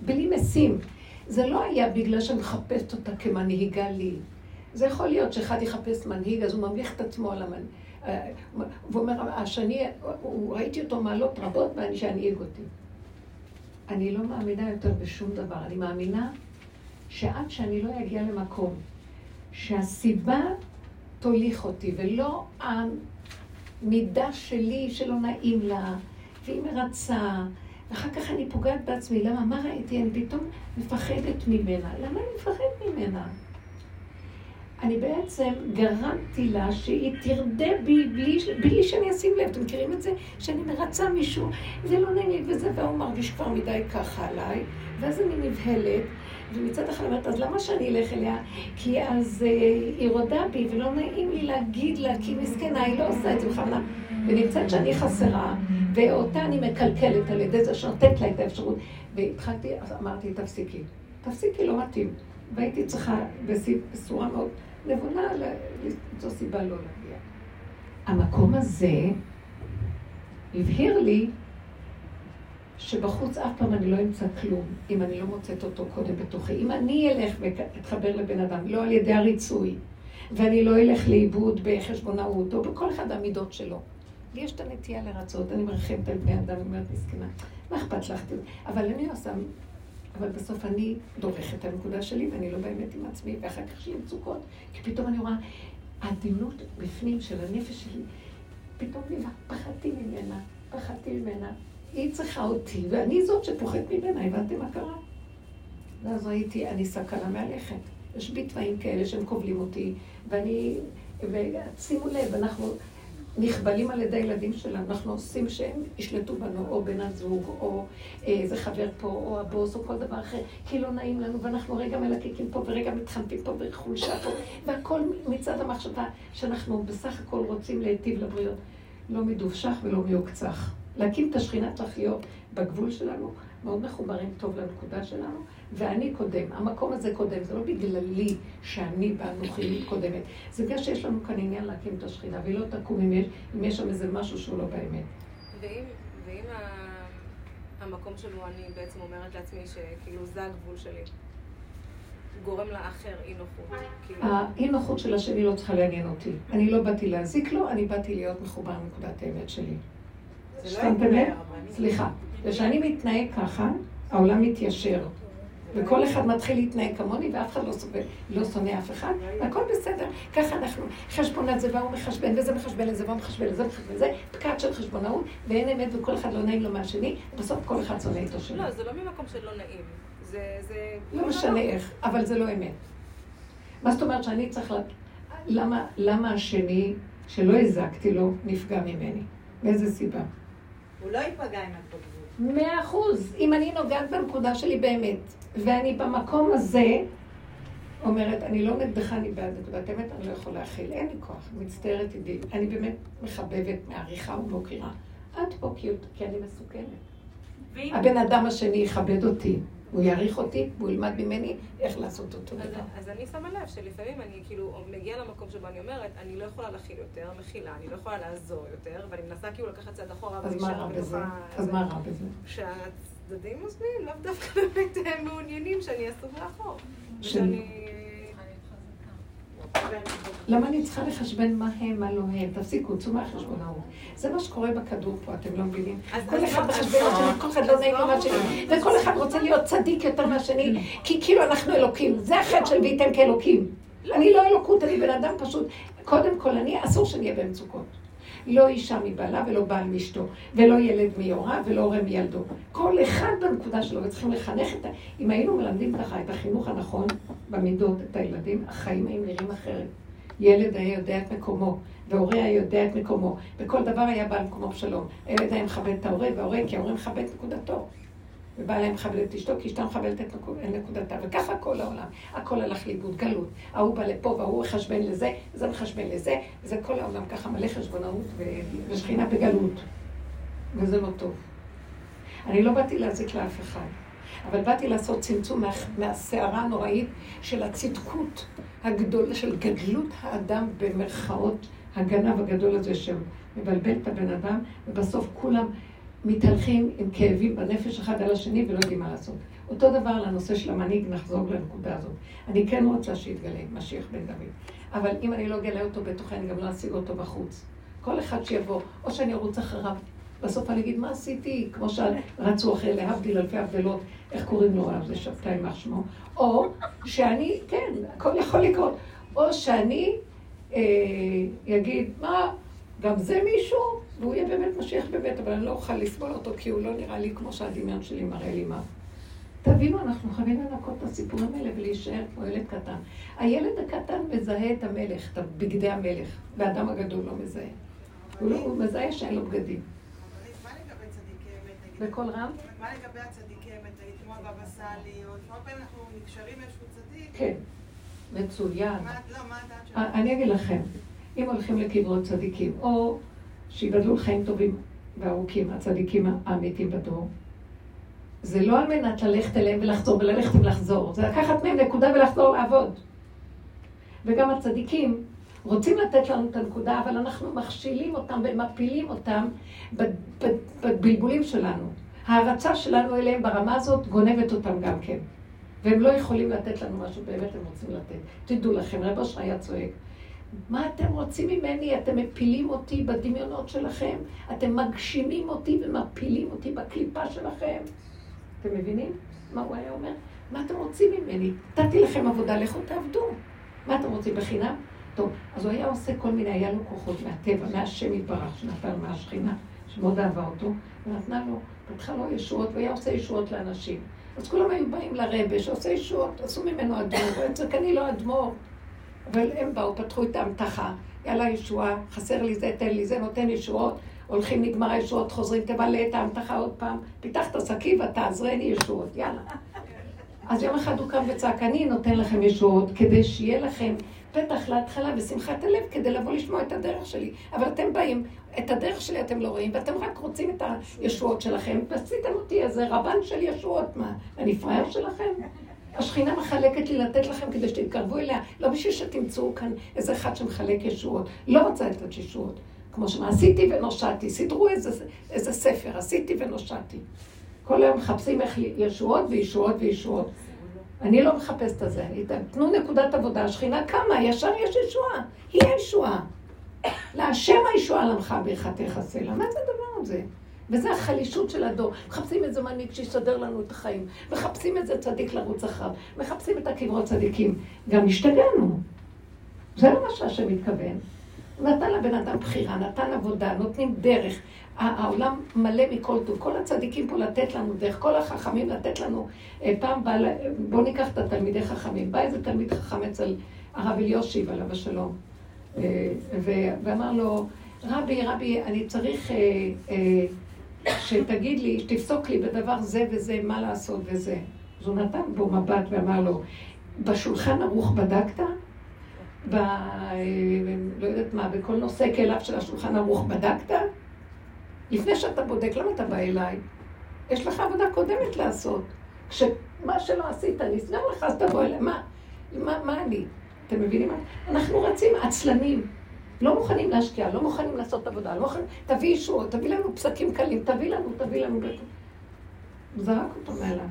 בלי משים. זה לא היה בגלל שאני מחפשת אותה כמנהיגה לי. זה יכול להיות שאחד יחפש מנהיג, אז הוא ממליך את עצמו על המנהיג. והוא אומר, השני, ראיתי אותו מעלות רבות ואני שינהיג אותי. אני לא מאמינה יותר בשום דבר. אני מאמינה שעד שאני לא אגיע למקום שהסיבה תוליך אותי, ולא המידה שלי שלא נעים לה, והיא מרצה, ואחר כך אני פוגעת בעצמי. למה? מה ראיתי? אני פתאום מפחדת ממנה. למה אני מפחדת ממנה? אני בעצם גרמתי לה שהיא תרדה בי בלי, בלי שאני אשים לב. אתם מכירים את זה? שאני מרצה מישהו, זה לא נעים לי וזה, והוא מרגיש כבר מדי ככה עליי, ואז אני נבהלת, ומצד אחד אומרת, אז למה שאני אלך אליה? כי אז אה, היא רודה בי, ולא נעים לי להגיד לה, כי מסכנה, היא לא עושה את זה בכוונה. ונמצאת שאני חסרה, ואותה אני מקלקלת על ידי זה שנותנת לה את האפשרות. והתחלתי, אז אמרתי, תפסיקי. תפסיקי, לא מתאים. והייתי צריכה בצורה מאוד נבונה למצוא סיבה לא להגיע. המקום הזה הבהיר לי שבחוץ אף פעם אני לא אמצא כלום, אם אני לא מוצאת אותו קודם בתוכי. אם אני אלך ואתחבר לבן אדם, לא על ידי הריצוי, ואני לא אלך לאיבוד בחשבונאות, או בכל אחד המידות שלו. לי יש את הנטייה לרצות, אני מרחמת על בני אדם, אומרת, מסכנה, מה אכפת לך? אבל אני עושה, אבל בסוף אני דורכת את הנקודה שלי, ואני לא באמת עם עצמי, ואחר כך יש לי מצוקות, כי פתאום אני רואה, העדינות בפנים של הנפש שלי, פתאום פחדתי ממנה, פחדתי ממנה, היא צריכה אותי, ואני זאת שפוחדת ממנה, הבנתם מה קרה? ואז ראיתי, אני סכנה מהלכת. יש בי תוואים כאלה שהם כובלים אותי, ואני, ושימו לב, אנחנו נכבלים על ידי הילדים שלנו, אנחנו עושים שהם ישלטו בנו, או בן הזוג, או איזה חבר פה, או הבוס, או כל דבר אחר, כי לא נעים לנו, ואנחנו רגע מלקקים פה, ורגע מתחמפים פה, וחולשה פה, והכל מצד המחשבה שאנחנו בסך הכל רוצים להיטיב לבריות. לא מדובשך ולא מיוקצח. להקים את השכינת לחיות בגבול שלנו, מאוד מחוברים טוב לנקודה שלנו, ואני קודם. המקום הזה קודם, זה לא בגללי שאני באנוכי קודמת. זה בגלל שיש לנו כאן עניין להקים את השכינה, והיא לא תקום אם יש, אם יש שם איזה משהו שהוא לא באמת. ואם, ואם המקום שלו, אני בעצם אומרת לעצמי שכאילו זה הגבול שלי. גורם לאחר אי נוחות. כאילו- האי נוחות של השני לא צריכה לעניין אותי. אני לא באתי להזיק לו, אני באתי להיות מחובר לנקודת האמת שלי. זה לא ייגמר, סליחה. וכשאני מתנהג ככה, העולם מתיישר. וכל אחד מתחיל להתנהג כמוני, ואף אחד לא, סובל, לא שונא אף אחד, והכל בסדר. ככה אנחנו, חשבון על זה, והוא מחשבן, וזה מחשבן לזה, והוא מחשבן לזה, מחשבן לזה, פקעת של חשבונאות, ואין אמת, וכל אחד לא נעים לו מהשני, בסוף כל אחד שונא איתו שני. לא, זה לא ממקום של לא נעים. זה... זה... לא משנה איך, אבל זה לא אמת. מה זאת אומרת שאני צריך ל... למה, למה השני, שלא הזקתי לו, נפגע ממני? מאיזה סיבה? הוא לא ייפגע אם את בגבול. מאה אחוז. אם אני נוגעת בנקודה שלי באמת, ואני במקום הזה אומרת, אני לא נגדך, אני בעד נקודת אמת, אני לא יכולה להכיל, אין לי כוח, מצטערת איתי. אני באמת מחבבת, מעריכה ומוקירה. את פה כי אני מסוכנת. הבן אדם השני יכבד אותי. הוא יעריך אותי, הוא ילמד ממני איך לעשות אותו דבר. אז אני שמה לב שלפעמים אני כאילו מגיעה למקום שבו אני אומרת, אני לא יכולה להכיל יותר, מכילה, אני לא יכולה לעזור יותר, ואני מנסה כאילו לקחת צעד אחורה ולהישאר בתוכה. אז מה רע בזה? שהצדדים עוזבים, לאו דווקא באמת מעוניינים שאני אסור לאחור. ושאני... למה אני צריכה לחשבן מה הם, מה לא הם? תפסיקו, צאו מהחשבונאות. זה מה שקורה בכדור פה, אתם לא מבינים? כל אחד מחשבן את כל אחד לא נעים לו מהשני, וכל אחד רוצה להיות צדיק יותר מהשני, כי כאילו אנחנו אלוקים. זה החטא של וייתם כאלוקים. אני לא אלוקות, אני בן אדם פשוט. קודם כל, אני, אסור שאני אהיה במצוקות. לא אישה מבעלה ולא בעל מאשתו, ולא ילד מיורה ולא הורה מילדו. כל אחד בנקודה שלו, וצריכים לחנך את ה... אם היינו מלמדים ככה את החינוך הנכון במידות, את הילדים, החיים היו נראים אחרת. ילד היה יודע את מקומו, והורה היה יודע את מקומו, וכל דבר היה בא למקומו בשלום. הילד היה מכבד את ההורה, וההורה, כי ההורה מכבד את נקודתו. ובעלה מכבד את אשתו, כי אשתה מכבדת את נקודתה. וככה כל העולם. הכל הלך לאיבוד, גלות. ההוא בא לפה וההוא מחשבן לזה, וזה מחשבן לזה, וזה כל העולם ככה מלא חשבונאות ושכינה בגלות. וזה לא טוב. אני לא באתי להזיק לאף אחד, אבל באתי לעשות צמצום מה, מהסערה הנוראית של הצדקות הגדולה, של גדלות האדם במרכאות, הגנב הגדול הזה שמבלבל את הבן אדם, ובסוף כולם מתהלכים עם כאבים בנפש אחד על השני ולא יודעים מה לעשות. אותו דבר לנושא של המנהיג, נחזור לנקודה הזאת. אני כן רוצה שיתגלה משיח בן דוד, אבל אם אני לא אגלה אותו בתוכי, אני גם לא אשיג אותו בחוץ. כל אחד שיבוא, או שאני ארוץ אחריו, בסוף אני אגיד, מה עשיתי? כמו שרצו אחרי להבדיל אלפי הבדלות, איך קוראים לו זה שבתאי יימח שמו, או שאני, כן, הכל יכול לקרות, או שאני אגיד, אה, מה, גם זה מישהו? והוא יהיה באמת משיח באמת, אבל אני לא אוכל לסבול אותו, כי הוא לא נראה לי כמו שהדמיון שלי מראה לי מה. תבינו, אנחנו חייבים לנקות את הסיפורים האלה ולהישאר כמו ילד קטן. הילד הקטן מזהה את המלך, את בגדי המלך, והאדם הגדול לא מזהה. הוא, לא, הוא מזהה שאין לו בגדים. בקול רם? מה לגבי הצדיקי אמת? היית כמו הבבא סאלי, או לפעמים פעמים אנחנו נקשרים לאיזשהו צדיק? כן, מצוין. לא, מה הדעת שלך? אני אגיד לכם, אם הולכים לקברות צדיקים, או שיגדלו חיים טובים וארוכים, הצדיקים האמיתים בדור. זה לא על מנת ללכת אליהם ולחזור, וללכת ולחזור, זה לקחת מהם נקודה ולחזור לעבוד. וגם הצדיקים רוצים לתת לנו את הנקודה, אבל אנחנו מכשילים אותם ומפילים אותם בבלבולים שלנו. ההערצה שלנו אליהם ברמה הזאת גונבת אותם גם כן. והם לא יכולים לתת לנו משהו באמת הם רוצים לתת. תדעו לכם, רב אושר היה צועק, מה אתם רוצים ממני? אתם מפילים אותי בדמיונות שלכם? אתם מגשימים אותי ומפילים אותי בקליפה שלכם? אתם מבינים מה הוא היה אומר? מה אתם רוצים ממני? נתתי לכם עבודה, לכו תעבדו. מה אתם רוצים בחינם? טוב, אז הוא היה עושה כל מיני, היה לו כוחות מהטבע, מהשם יתברך, שנתן מהשכינה, שמאוד אהבה אותו, ונתנה לו, פתחה לו ישועות, והיה עושה ישועות לאנשים. אז כולם היו באים לרבה שעושה ישועות, עשו ממנו אדמו"ר, הוא אני לא אדמו"ר. אבל הם באו, פתחו את ההמתחה, יאללה ישועה, חסר לי זה, תן לי זה, נותן ישועות, הולכים נגמר הישועות, חוזרים, תמלא את ההמתחה עוד פעם, פיתח את השקים ותעזרני ישועות, יאללה. אז יום אחד הוא קם וצעק, אני נותן לכם ישועות, כדי שיהיה לכם. פתח להתחלה ושמחת הלב, כדי לבוא לשמוע את הדרך שלי. אבל אתם באים, את הדרך שלי אתם לא רואים, ואתם רק רוצים את הישועות שלכם, ועשיתם אותי איזה רבן של ישועות, מה, אני פראייר שלכם? השכינה מחלקת לי לתת לכם כדי שתתקרבו אליה, לא בשביל שתמצאו כאן איזה אחד שמחלק ישועות. לא רוצה לתת ישועות. כמו שאמר, עשיתי ונושעתי, סידרו איזה, איזה ספר, עשיתי ונושעתי. כל היום מחפשים איך ישועות וישועות וישועות. אני לא מחפשת את זה. תנו נקודת עבודה, השכינה קמה, ישר יש ישועה. היא הישועה. להשם הישועה למך ברכתך סלע. מה זה הדבר הזה? וזה החלישות של הדור. מחפשים איזה מנהיג שיסדר לנו את החיים. מחפשים איזה צדיק לרוץ אחריו. מחפשים את הקברות צדיקים. גם השתגענו. זה לא מה שהשם מתכוון. נתן לבן אדם בחירה, נתן עבודה, נותנים דרך. העולם מלא מכל טוב. כל הצדיקים פה לתת לנו דרך, כל החכמים לתת לנו. אה, פעם בא, בואו ניקח את התלמידי חכמים. בא איזה תלמיד חכם אצל הרב אליושיב, עליו השלום, אה, ואמר לו, רבי, רבי, אני צריך אה, שתגיד לי, שתפסוק לי בדבר זה וזה, מה לעשות וזה. אז הוא נתן בו מבט ואמר לו, בשולחן ערוך בדקת? ב... לא יודעת מה, בכל נושא כליו של השולחן ערוך בדקת? לפני שאתה בודק, למה אתה בא אליי? יש לך עבודה קודמת לעשות. כשמה שלא עשית נסגר לך, אז תבוא אליי. מה? מה, מה אני? אתם מבינים? אנחנו רצים עצלנים. לא מוכנים להשקיע, לא מוכנים לעשות עבודה, לא מוכנים... תביא ישועות, תביא לנו פסקים קלים, תביא לנו, תביא לנו. זרק אותו מעלה.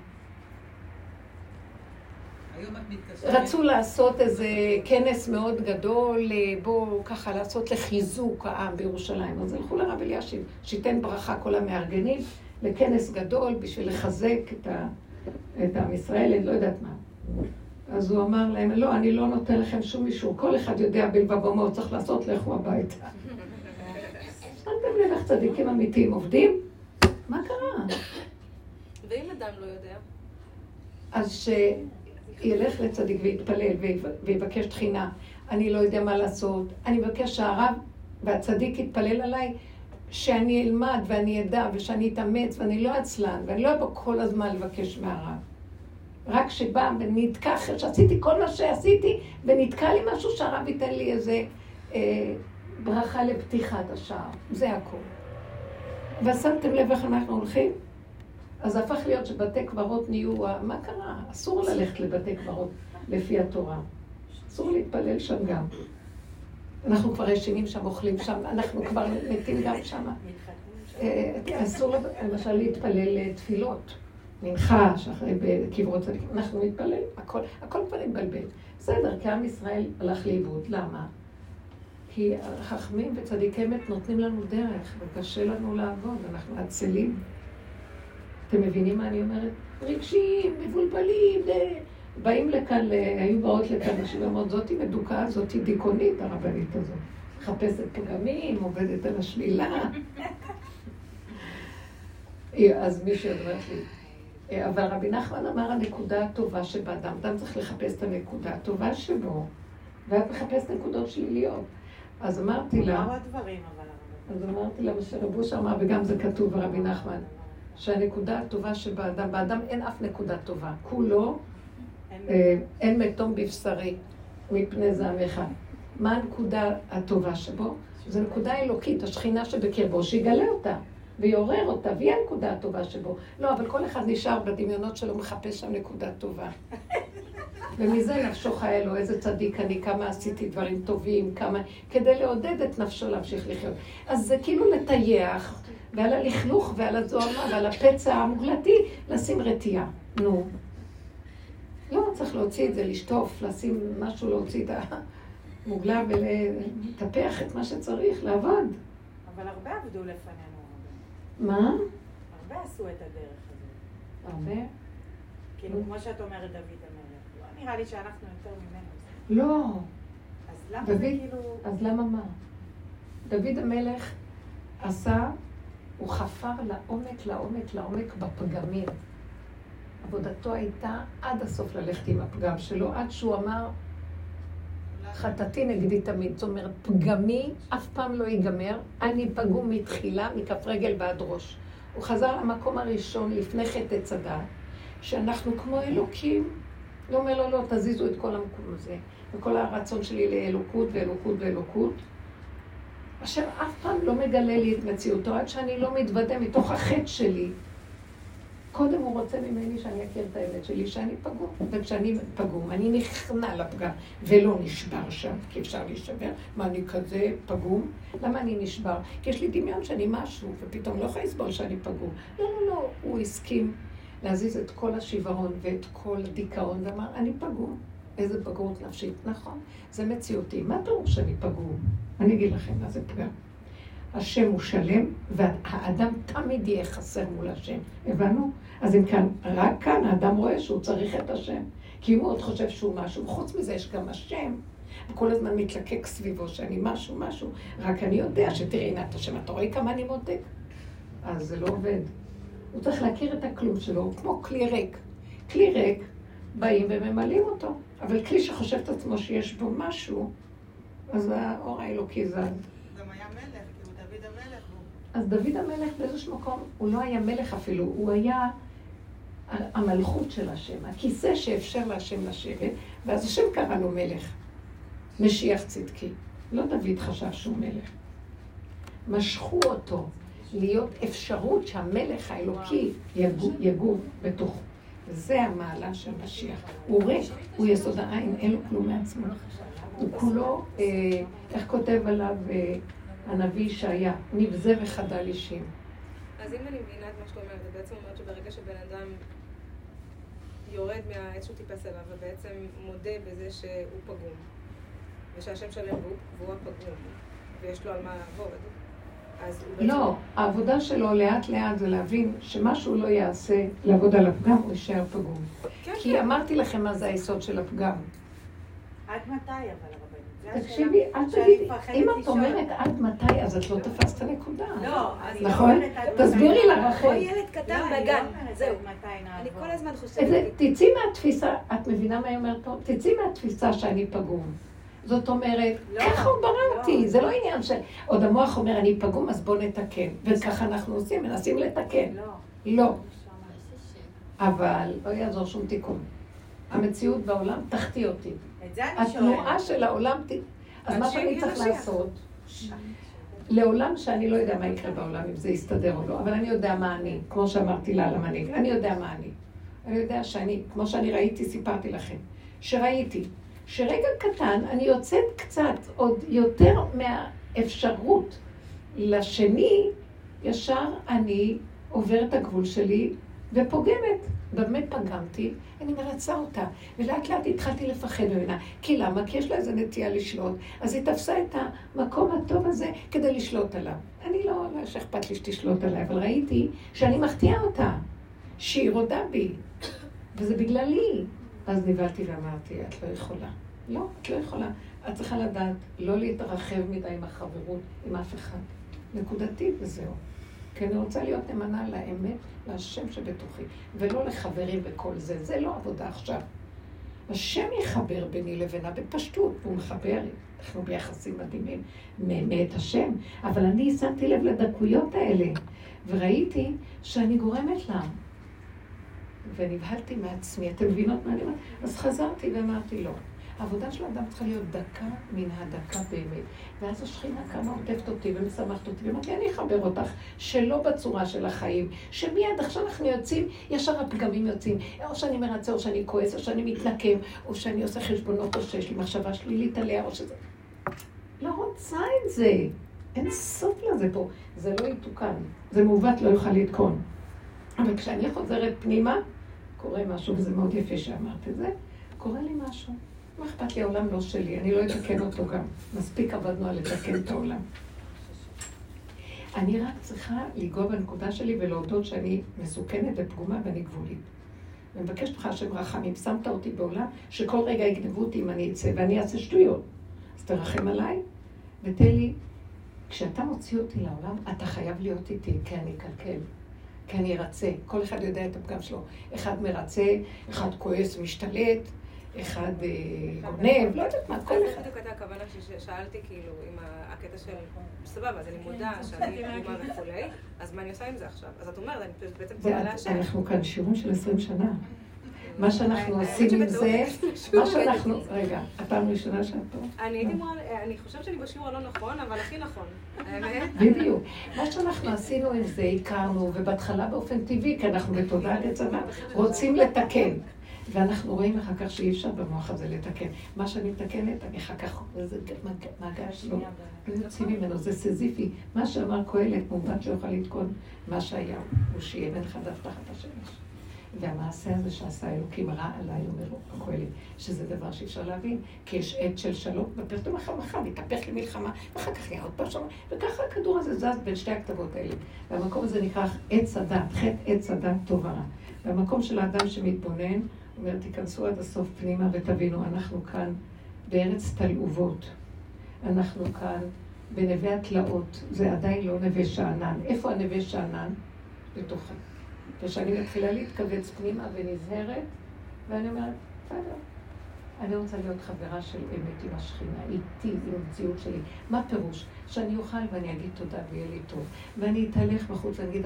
רצו לעשות איזה כנס מאוד גדול, אה, בואו ככה לעשות לחיזוק העם בירושלים. אז הלכו לרב אלישיב, שייתן ברכה כל המארגנים, לכנס גדול בשביל לחזק את, ה, את עם ישראל, אני לא יודעת מה. אז הוא אמר להם, לא, אני לא נותן לכם שום אישור, כל אחד יודע בלבבו מה הוא צריך לעשות, לכו הביתה. שמתם לב איך צדיקים אמיתיים עובדים? מה קרה? ואם אדם לא יודע? אז ילך לצדיק ויתפלל ויבקש תחינה. אני לא יודע מה לעשות. אני מבקש שהרב והצדיק יתפלל עליי, שאני אלמד ואני אדע ושאני אתאמץ ואני לא עצלן ואני לא אבוא כל הזמן לבקש מהרב. רק שבא ונתקע, אחרי שעשיתי כל מה שעשיתי ונתקע לי משהו שהרב ייתן לי איזה אה, ברכה לפתיחת השער. זה הכול. ושמתם לב איך אנחנו הולכים? אז הפך להיות שבתי קברות נהיו, מה קרה? אסור ללכת לבתי קברות לפי התורה. אסור להתפלל שם גם. אנחנו כבר ישנים שם, אוכלים שם, אנחנו כבר מתים גם שם. אה, אסור למשל להתפלל תפילות. מנחה, שאחרי בקברות צדיקים, אנחנו מתפללים, הכל, הכל כבר התבלבל. בסדר, כי עם ישראל הלך לאיבוד. למה? כי החכמים וצדיקי אמת נותנים לנו דרך, וקשה לנו לעבוד, אנחנו עצלים. אתם מבינים מה אני אומרת? רגשיים, מבולבלים, באים לכאן, היו באות לכאן נשים ואומרות, זאתי מדוכאה, זאתי דיכאונית, הרבנית הזאת. מחפשת פגמים, עובדת על השלילה. אז מישהי אומרת לי, אבל רבי נחמן אמר הנקודה הטובה שבאדם, אדם צריך לחפש את הנקודה הטובה שבו, ואת מחפשת נקודות שליליות. אז אמרתי לה... מהו הדברים אבל? אז אמרתי לה, שרבוש אמר, וגם זה כתוב ברבי נחמן. שהנקודה הטובה שבאדם, באדם אין אף נקודה טובה. כולו, אה, אין מתום בבשרי מפני זעמך. מה הנקודה הטובה שבו? זו נקודה אלוקית, השכינה שבקרבו, שיגלה אותה ויעורר אותה, והיא הנקודה הטובה שבו. לא, אבל כל אחד נשאר בדמיונות שלו, מחפש שם נקודה טובה. ומזה נפשו חיה לו, איזה צדיק אני, כמה עשיתי דברים טובים, כמה... כדי לעודד את נפשו להמשיך לחיות. אז זה כאילו לטייח ועל הלכלוך ועל הזוהמה ועל הפצע המוגלתי, לשים רתיעה. נו. לא, צריך להוציא את זה, לשטוף, לשים משהו, להוציא את המוגלה ולטפח את מה שצריך, לעבוד. אבל הרבה עבדו לפנינו. מה? הרבה עשו את הדרך הזאת. הרבה? כאילו, כמו שאת אומרת, דוד המלך. לא נראה לי שאנחנו יותר ממנו. לא. אז למה זה כאילו... אז למה מה? דוד המלך עשה הוא חפר לעומק, לעומק, לעומק בפגמים. עבודתו הייתה עד הסוף ללכת עם הפגם שלו, עד שהוא אמר, חטאתי נגדי תמיד. זאת אומרת, פגמי אף פעם לא ייגמר, אני פגום מתחילה, מכף רגל ועד ראש. הוא חזר למקום הראשון לפני חטא הדעת, שאנחנו כמו אלוקים. הוא אומר לו, לא, תזיזו את כל המקום הזה. וכל הרצון שלי לאלוקות ואלוקות ואלוקות. השם אף פעם לא מגלה לי את מציאותו עד שאני לא מתוודה מתוך החטא שלי. קודם הוא רוצה ממני שאני אכיר את האמת שלי, שאני פגום. וכשאני פגום, אני נכנע לפגם, ולא נשבר שם, כי אפשר להישבר. מה, אני כזה פגום? למה אני נשבר? כי יש לי דמיון שאני משהו, ופתאום לא יכולה לסבול שאני פגום. לא, לא, לא, הוא הסכים להזיז את כל השיוורון ואת כל הדיכאון, ואמר, אני פגום. איזה בגרות נפשית. נכון, זה מציאותי. מה פירוש שאני פגום? אני אגיד לכם מה זה פגם. השם הוא שלם, והאדם תמיד יהיה חסר מול השם. הבנו? אז אם כאן, רק כאן האדם רואה שהוא צריך את השם. כי אם הוא עוד חושב שהוא משהו, חוץ מזה יש גם השם, וכל הזמן מתלקק סביבו שאני משהו, משהו. רק אני יודע שתראי, הנה את השם, אתה רואה כמה אני מותק? אז זה לא עובד. הוא צריך להכיר את הכלום שלו, הוא כמו כלי ריק. כלי ריק, באים וממלאים אותו. אבל כלי שחושב את עצמו שיש בו משהו, אז האור האלוקי זז. גם היה מלך, כאילו דוד המלך. אז דוד המלך באיזשהו מקום, הוא לא היה מלך אפילו, הוא היה המלכות של השם, הכיסא שאפשר להשם לשבת, ואז השם קרא לו מלך, משיח צדקי. לא דוד חשב שהוא מלך. משכו אותו להיות אפשרות שהמלך האלוקי יגור, יגור בתוכו. זה המעלה של משיח. הוא ריק, הוא יסוד העין, אין לו כלום מעצמו. הוא כולו, אה, איך כותב עליו אה, הנביא ישעיה, נבזה וחדל אישים. אז אם אני מבינה את מה שאת אומרת, את בעצם אומרת שברגע שבן אדם יורד מהעץ שהוא טיפס אליו, ובעצם מודה בזה שהוא פגום, ושהשם שלם והוא, והוא הפגום, ויש לו על מה לעבוד, אז הוא בעצם... לא, העבודה שלו לאט לאט זה להבין שמה שהוא לא יעשה, לעבוד על הפגם, הוא יישאר פגום. כן, כי כן. אמרתי לכם מה זה היסוד של הפגם. עד מתי אבל. תקשיבי, שאני תגידי, אם את. אומרת עד מתי, אז את לא תפסת את הנקודה. לא, אני לא נכון? אומרת עד מתי. תסבירי לה, רחל. ילד קטן לא, לא בגן, זהו. אני. כל הזמן חושבת, תצאי מהתפיסה, את מבינה מה היא אומרת פה? תצאי מהתפיסה שאני פגום. זאת אומרת, לא, ככה הוא ברא לא. אותי, זה לא עניין של... עוד המוח אומר, אני פגום, אז בוא נתקן. וככה אנחנו עושים, מנסים לתקן. לא. לא. אבל לא יעזור שום תיקון. המציאות בעולם תחטיא אותי. התנועה של העולם, אז מה שאני צריך. לעשות? לעולם שאני לא יודע מה יקרה בעולם, אם זה יסתדר או לא, אבל אני יודע מה אני, כמו שאמרתי לה על המנהיג, אני יודע מה אני. אני יודע שאני, כמו שאני ראיתי, סיפרתי לכם, שראיתי, שרגע קטן אני יוצאת קצת, עוד יותר מהאפשרות לשני, ישר אני עוברת את הגבול שלי ופוגמת. במה פגמתי? אני מרצה אותה. ולאט לאט התחלתי לפחד ממנה. כי למה? כי יש לה איזה נטייה לשלוט. אז היא תפסה את המקום הטוב הזה כדי לשלוט עליו. אני לא, לא שאכפת לי שתשלוט עליי, אבל ראיתי שאני מחטיאה אותה, שהיא רודה בי, וזה בגללי. אז נבהלתי ואמרתי, את לא יכולה. לא, את לא יכולה. את צריכה לדעת לא להתרחב מדי עם החברות, עם אף אחד. נקודתית וזהו. כי אני רוצה להיות נאמנה לאמת, להשם שבתוכי, ולא לחברים וכל זה. זה לא עבודה עכשיו. השם יחבר ביני לבינה בפשטות, והוא מחבר, אנחנו ביחסים מדהימים מאת השם, אבל אני שמתי לב לדקויות האלה, וראיתי שאני גורמת לה. ונבהלתי מעצמי, אתם מבינות מה אני אומרת? אז חזרתי ואמרתי לא. העבודה של האדם צריכה להיות דקה מן הדקה באמת. ואז השכינה קמה עוטפת אותי ומשמחת אותי, ואמרתי, אני אחבר אותך, שלא בצורה של החיים, שמיד עכשיו אנחנו יוצאים, ישר הפגמים יוצאים. או שאני מרצה, או שאני כועס, או שאני מתנקם, או שאני עושה חשבונות, או שיש לי מחשבה שלילית עליה, או שזה... לא רוצה את זה. אין סוף לזה פה. זה לא יתוקן. זה מעוות, לא יוכל לתקון. אבל כשאני חוזרת פנימה, קורה משהו, וזה מאוד יפה שאמרת את זה, קורה לי משהו. מה אכפת לי, העולם לא שלי, אני לא אתקן אותו גם. מספיק עבדנו על לתקן את העולם. אני רק צריכה לנגוע בנקודה שלי ולהודות שאני מסוכנת ופגומה ואני גבולית. ואני מבקשת ממך, השם רחמים, שמת אותי בעולם שכל רגע יגנבו אותי אם אני אצא ואני אעשה שטויות. אז תרחם עליי ותן לי, כשאתה מוציא אותי לעולם, אתה חייב להיות איתי, כי אני אקלקל. כי אני ארצה. כל אחד יודע את הפגם שלו. אחד מרצה, אחד כועס, משתלט, אחד אה, גונב, לא יודעת מה, כל אחד. זה בדיוק הייתה הכוונה ששאלתי, כאילו, עם הקטע של, סבבה, אז אני מודה שאני פגומה וכולי, אז מה אני עושה עם זה עכשיו? אז את אומרת, אני בעצם זה, פונה להשם. אנחנו כאן שיעורים של 20 שנה. מה שאנחנו עושים עם זה. מה שאנחנו, רגע, הפעם הראשונה שאת פה? אני הייתי אמורה, אני חושבת שאני בשיעור הלא נכון, אבל הכי נכון. בדיוק. מה שאנחנו עשינו עם זה, הכרנו, ובהתחלה באופן טבעי, כי אנחנו בתודעת עץ הדת, רוצים לתקן. ואנחנו רואים אחר כך שאי אפשר במוח הזה לתקן. מה שאני מתקנת, אני אחר כך, זה מעגל שלו, לא יוצאים ממנו, זה סזיפי. מה שאמר קהלת, מובן שיוכל לתקון מה שהיה, הוא שיהיה בן חדש תחת השמש. והמעשה הזה שעשה אלוקים רע עליי, אומר הקהלת, שזה דבר שאי אפשר להבין, כי יש עת של שלום, ופתאום אחד אחד יתהפך למלחמה, ואחר כך יהיה עוד פעם שלום, וככה הכדור הזה זז בין שתי הכתבות האלה. והמקום הזה נקרא עץ הדת, חטא עץ הדת טוב ורע. והמקום של האדם שמתבונן, אומר, תיכנסו עד הסוף פנימה ותבינו, אנחנו כאן בארץ תלעובות. אנחנו כאן בנווה התלאות, זה עדיין לא נווה שאנן. איפה הנווה שאנן? בתוכה. וכשאני מתחילה להתכווץ פנימה ונזהרת, ואני אומרת, בסדר, אני רוצה להיות חברה של אמת עם השכינה, איתי, עם המציאות שלי. מה פירוש? שאני אוכל ואני אגיד תודה ויהיה לי טוב. ואני אתהלך בחוץ ואני אגיד,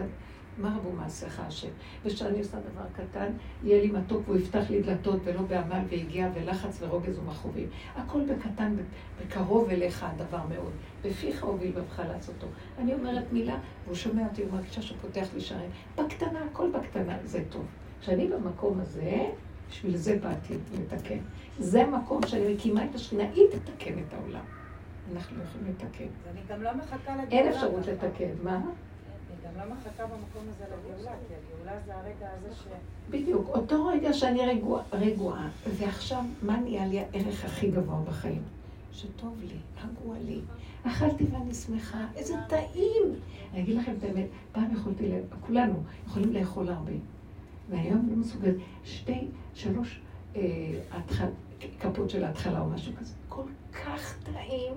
מה רבו מעשיך השם? ושאני עושה דבר קטן, יהיה לי מתוק והוא יפתח לי דלתות ולא בעמל ויגיע ולחץ ורוגז ומכאובים. הכל בקטן, בקרוב אליך הדבר מאוד. בפיך הוביל בבך לעשותו. אני אומרת מילה, והוא שומע אותי, הוא מרגישה שהוא פותח לי שערים. בקטנה, הכל בקטנה, זה טוב. כשאני במקום הזה, בשביל זה באתי לתקן. זה מקום שאני מקימה את השכינה, היא תתקן את העולם. אנחנו לא יכולים לתקן. אני גם לא מחכה לגאולה. אין אפשרות לתקן. מה? הגאולה זה הרגע הזה ש... בדיוק, אותו רגע שאני רגוע, רגועה, ועכשיו, מה נהיה לי הערך הכי גבוה בחיים? שטוב לי, רגוע לי. אכלתי ואני שמחה, איזה טעים. אני אגיד לכם את האמת, פעם יכולתי. כולנו יכולים לאכול הרבה. והיום לא מסוגלת, שתי, שלוש אה. כפות של ההתחלה או משהו כזה. כל כך טעים,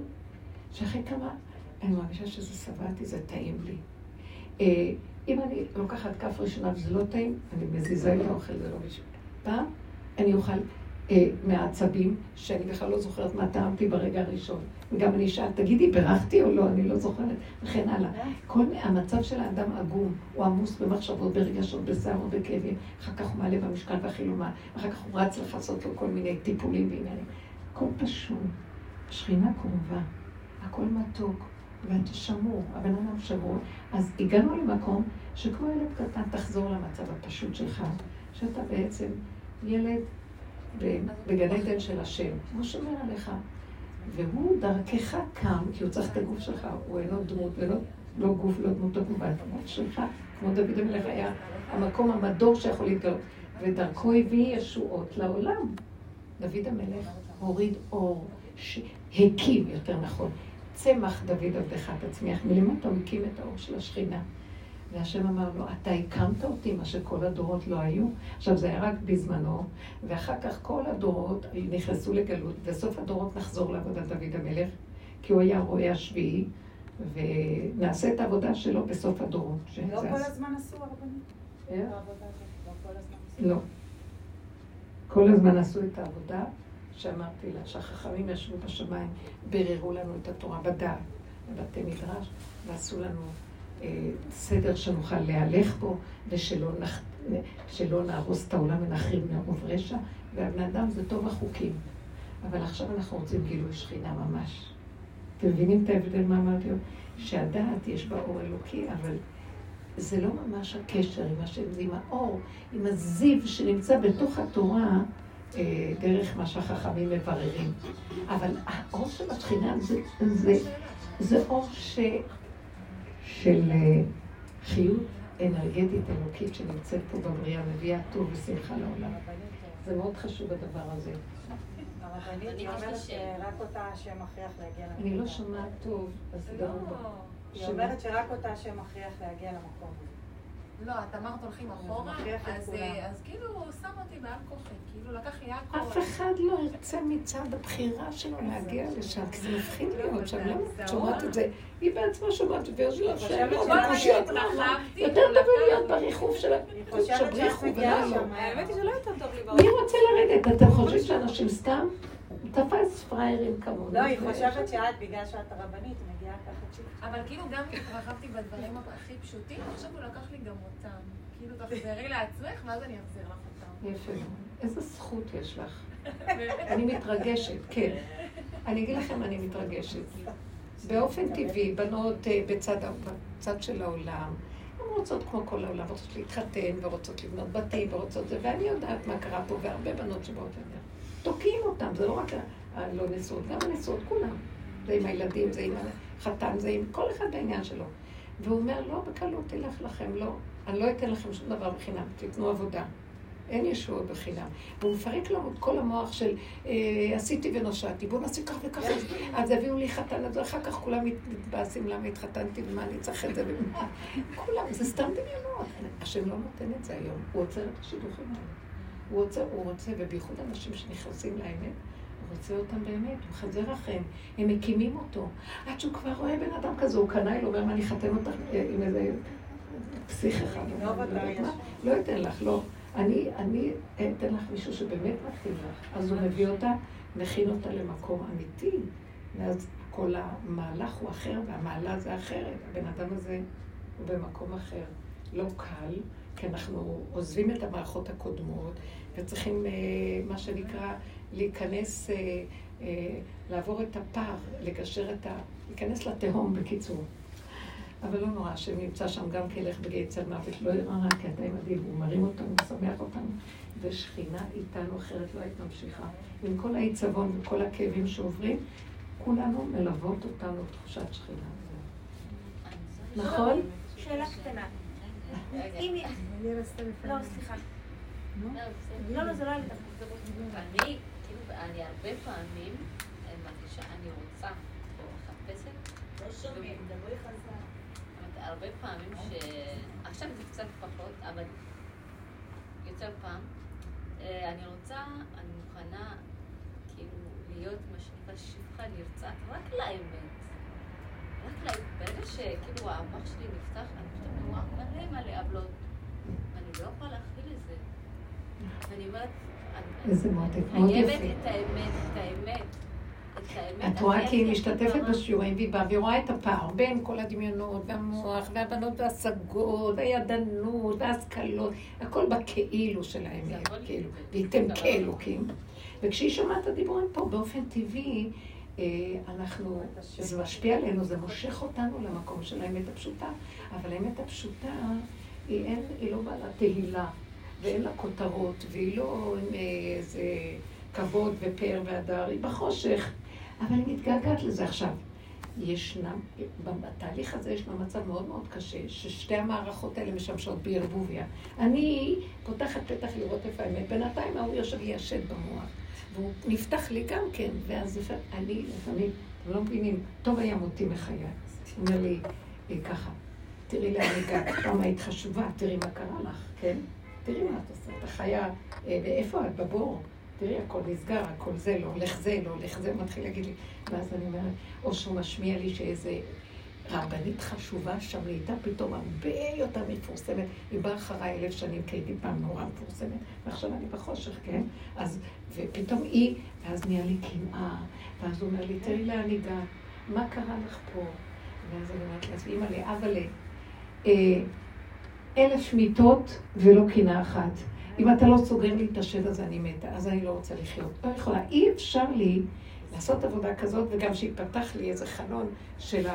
שאחרי כמה, אני מרגישה שזה שבעתי, זה טעים לי. אה, אם אני לוקחת כף ראשונה וזה לא טעים, אני מזיזה את האוכל, זה לא בשביל. פעם אני אוכל אה, מהעצבים, שאני בכלל לא זוכרת מה טעמתי ברגע הראשון. וגם אני אשאל, תגידי, בירכתי או לא? אני לא זוכרת, וכן הלאה. כל המצב של האדם עגום, הוא עמוס במחשבות, ברגשות, בשיער ובכאבים. אחר כך הוא מעלה במשקל והחילומה, אחר כך הוא רץ לעשות לו כל מיני טיפולים ועניינים. הכל פשוט, השכינה קרובה, הכל מתוק, ואתה שמור, הבן אדם שמור. אז הגענו למקום שכמו ילד קטן תחזור למצב הפשוט שלך, שאתה בעצם ילד בגן עדן של השם, הוא שומר עליך. והוא דרכך קם, כי הוא צריך את הגוף שלך, הוא אינו דמות, ולא לא גוף, לא דמות הגופה, את הגוף שלך, כמו דוד המלך היה המקום המדור שיכול להתגלות, ודרכו הביא ישועות לעולם. דוד המלך הוריד אור, הקים, יותר נכון, צמח דוד עבדך תצמיח, מלמטה הוא הקים את האור של השכינה. והשם אמר לו, אתה הקמת אותי, מה שכל הדורות לא היו. עכשיו, זה היה רק בזמנו, ואחר כך כל הדורות נכנסו לגלות, בסוף הדורות נחזור לעבודת דוד המלך, כי הוא היה רועה השביעי, ונעשה את העבודה שלו בסוף הדורות. לא כל הזמן עשו הרבנים? העבודה הזאת, לא כל הזמן עשו. לא. כל הזמן עשו את העבודה שאמרתי לה, שהחכמים ישבו בשמיים, ביררו לנו את התורה בדעת, בבתי מדרש, ועשו לנו אה, סדר שנוכל להלך בו, ושלא נח... שלא נהרוס את העולם ונחריב מרוב רשע, והבן אדם זה טוב החוקים. אבל עכשיו אנחנו רוצים גילוי שכינה ממש. אתם מבינים את ההבדל מה אמרתי? שהדעת יש בה אור אלוקי, אבל זה לא ממש הקשר עם השם, זה עם האור, עם הזיו שנמצא בתוך התורה, דרך מה שהחכמים מבררים. אבל האור של השכינה זה, זה, זה אור ש, של אה, חיות אנרגטית אלוקית שנמצאת פה בבריאה, מביאה טוב ושמחה לעולם. זה מאוד חשוב הדבר הזה. היא אומרת שרק אותה השם מכריח להגיע למקום. אני לא שומעת טוב, אז לא, גם בה. היא אומרת שרק אותה השם מכריח להגיע למקום. לא, את אמרת הולכים אחורה, אז. אה, אז כאילו הוא שם אותי בעל כוחי, כאילו לקח לי הכל. אף אחד לא ירצה מצד הבחירה שלו להגיע לשם, כי זה מפחיד להיות שם. למה את שומעת את זה? היא בעצמה שומעת ויש לה שאלות וקושיות. יותר טוב להיות בריחוף של חושבת שאת שבריחו ולא לא. האמת היא שלא יותר טוב לי מי. רוצה לרדת? אתם חושבים שאנשים סתם? תפס פראיירים כמוני. לא, היא חושבת שאת, בגלל שאת הרבנית, צ'יק. אבל כאילו גם התרחבתי בדברים הכי פשוטים, עכשיו הוא לקח לי גם אותם. כאילו תחזרי לעצמך, ואז אני אחזיר לך אותם. יפה. איזה זכות יש לך. אני מתרגשת, כן. אני אגיד לכם, אני מתרגשת. באופן טבעי, בנות אה, בצד, בצד של העולם, הן רוצות כמו כל העולם, רוצות להתחתן, ורוצות לבנות בתים, ורוצות זה, ואני יודעת מה קרה פה, והרבה בנות שבאות לדבר. תוקעים אותם, זה לא רק הלא נשואות, גם הנשואות כולם. זה עם הילדים, זה עם החתן, זה עם כל אחד בעניין שלו. והוא אומר, לא, בקלות תלך לכם, לא. אני לא אתן לכם שום דבר בחינם, תיתנו עבודה. אין ישועות בחינם. והוא מפרק לנו את כל המוח של אה, עשיתי ונושעתי, בואו נעשה כך וכך, אז- הביאו לי חתן, אז אחר כך כולם מתבאסים למה התחתנתי ומה אני צריך את זה ומה. כולם, זה סתם דמיונות. השם לא נותן את זה היום, הוא עוצר את השידוכים האלה. הוא עוצר, הוא רוצה, ובייחוד אנשים שנכנסים לאמת, רוצה אותם באמת, הוא מחזר אחריהם, הם מקימים אותו. עד שהוא כבר רואה בן אדם כזה, הוא קנאי, הוא אומר, מה, אני אחתן אותך אה, עם איזה פסיך אחד. לא. לא אתן לך, לא. אני, אני אתן לך מישהו שבאמת מתאים לך. אז הוא מביא אותה, מכין אותה למקום אמיתי. ואז כל המהלך הוא אחר, והמעלה זה אחרת. הבן אדם הזה הוא במקום אחר. לא קל, כי אנחנו עוזבים את המערכות הקודמות, וצריכים, אה, מה שנקרא, להיכנס, אה, אה, לעבור את הפער, לגשר את ה... להיכנס לתהום, בקיצור. אבל לא נורא, השם נמצא שם גם כילך בגיא צל מוות, לא יראה כי אתה מדהים, הוא מרים אותנו, משמח אותנו, ושכינה איתנו, אחרת לא היית ממשיכה. עם כל העיצבון וכל הכאבים שעוברים, כולנו מלוות אותנו תחושת שכינה. נכון? שאלה קטנה. אם... לא, סליחה. לא, לא, זה לא היה לי אני, כאילו, אני הרבה פעמים מרגישה, אני רוצה, או מחפשת. לא שומעים, דברי חזק. הרבה פעמים ש... עכשיו זה קצת פחות, אבל יותר פעם. אה, אני רוצה, אני מוכנה, כאילו, להיות מה שנקרא שפחה נרצעת, רק לאמת. רק לאמת. ברגע שכאילו המוח שלי נפתח, אני פתאום רואה מלא מלא עוולות. ואני לא יכולה להכיל את זה. ואני אומרת, איזה מותק, מאוד חייבת יפה. האמת, את האמת. את האמת. את רואה כי היא משתתפת. בשיעורים והיא באה והיא רואה את הפער בין כל הדמיונות והמוח והבנות וההשגות והידענות וההשכלות, הכל בכאילו של האמת, כאילו, וייתם כאלוקים. וכשהיא שומעת את הדיבורים פה באופן טבעי, אה, אנחנו, זה משפיע עלינו, זה מושך אותנו למקום של האמת הפשוטה, אבל האמת הפשוטה היא לא בעלת תהילה, ואין לה כותרות, והיא לא עם אה, איזה כבוד ופאר והדר, היא בחושך, אבל היא מתגעגעת לזה עכשיו. ישנם, בתהליך הזה ישנו מצב מאוד מאוד קשה, ששתי המערכות האלה משמשות בערבוביה. אני פותחת פתח לראות איפה האמת, בינתיים ההוא יושב לי השד במוח, והוא נפתח לי גם כן, ואז אני לפעמים, אתם לא מבינים, טוב היה מותי מחיי. הוא אומר לי, "אה, ככה, תראי לאן הגעת, פעם היית חשובה, תראי מה קרה לך, כן? תראי מה את עושה, את חיה, אה, ואיפה את? בבור. תראי, הכל נסגר, הכל זה לא, הולך זה לא, הולך זה, מתחיל להגיד לי. ואז אני אומרת, או שהוא משמיע לי שאיזה רבנית חשובה שם נהייתה פתאום הרבה יותר מפורסמת. היא באה אחריי אלף שנים, כי הייתי פעם נורא מפורסמת, ועכשיו אני בחושך, כן? אז, ופתאום היא, ואז נהיה לי קנאה, ואז הוא אומר לי, תראי לאן הגעת, מה קרה לך פה? ואז אני אומרת לעצמי, אימא'לה, אבא'לה, אלף מיטות ולא קינה אחת. אם אתה לא סוגר לי את השד הזה, אני מתה, אז אני לא רוצה לחיות. לא יכולה. אי אפשר לי לעשות עבודה כזאת, וגם שיפתח לי איזה חלון של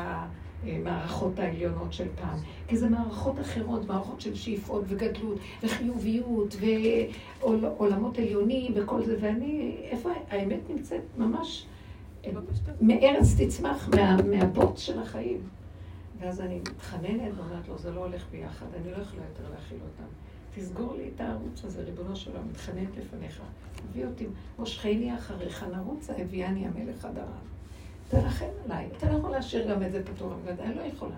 המערכות העליונות של פעם. כי זה מערכות אחרות, מערכות של שאיפות וגדלות וחיוביות ועולמות עליונים וכל זה, ואני, איפה האמת נמצאת ממש מארץ תצמח, מה, מהבוץ של החיים. ואז אני מתחננת ואומרת לו, זה לא הולך ביחד, אני לא יכולה יותר להכיל אותם. תסגור לי את הערוץ הזה, ריבונו של עולם, מתחננת לפניך. הביא אותי, מושכני אחריך, נרוצה, הביאני המלך עד הרב. תרחם עליי. אתה לא יכול להשאיר גם את זה פתור, אני לא יכולה.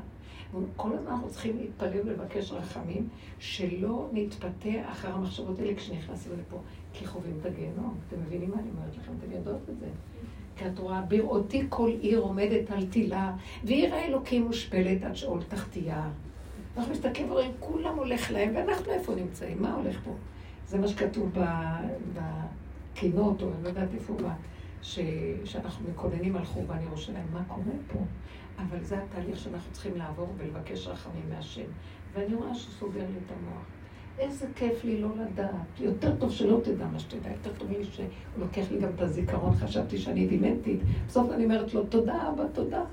כל הזמן אנחנו צריכים להתפלל ולבקש רחמים, שלא נתפתה אחר המחשבות האלה כשנכנסים לפה, כי חווים את הגיהנום. אתם מבינים מה אני אומרת לכם? אתם יודעות את זה. כי את רואה, בראותי כל עיר עומדת על תילה, ועיר האלוקים מושפלת עד שאול תחתיה. אנחנו מסתכלים ורואים, כולם הולך להם, ואנחנו איפה נמצאים? מה הולך פה? זה מה שכתוב בקינות, או אני לא יודעת איפה, בה, ש... שאנחנו מקוננים על חורבן ירושלים. מה קורה פה? אבל זה התהליך שאנחנו צריכים לעבור ולבקש רחמים מהשם. ואני רואה שהוא סוגר לי את המוח. איזה כיף לי לא לדעת. יותר טוב שלא תדע מה שתדע, יותר טוב לי שהוא לוקח לי גם את הזיכרון, חשבתי שאני דימנטית. בסוף אני אומרת לו, תודה אבא, תודה.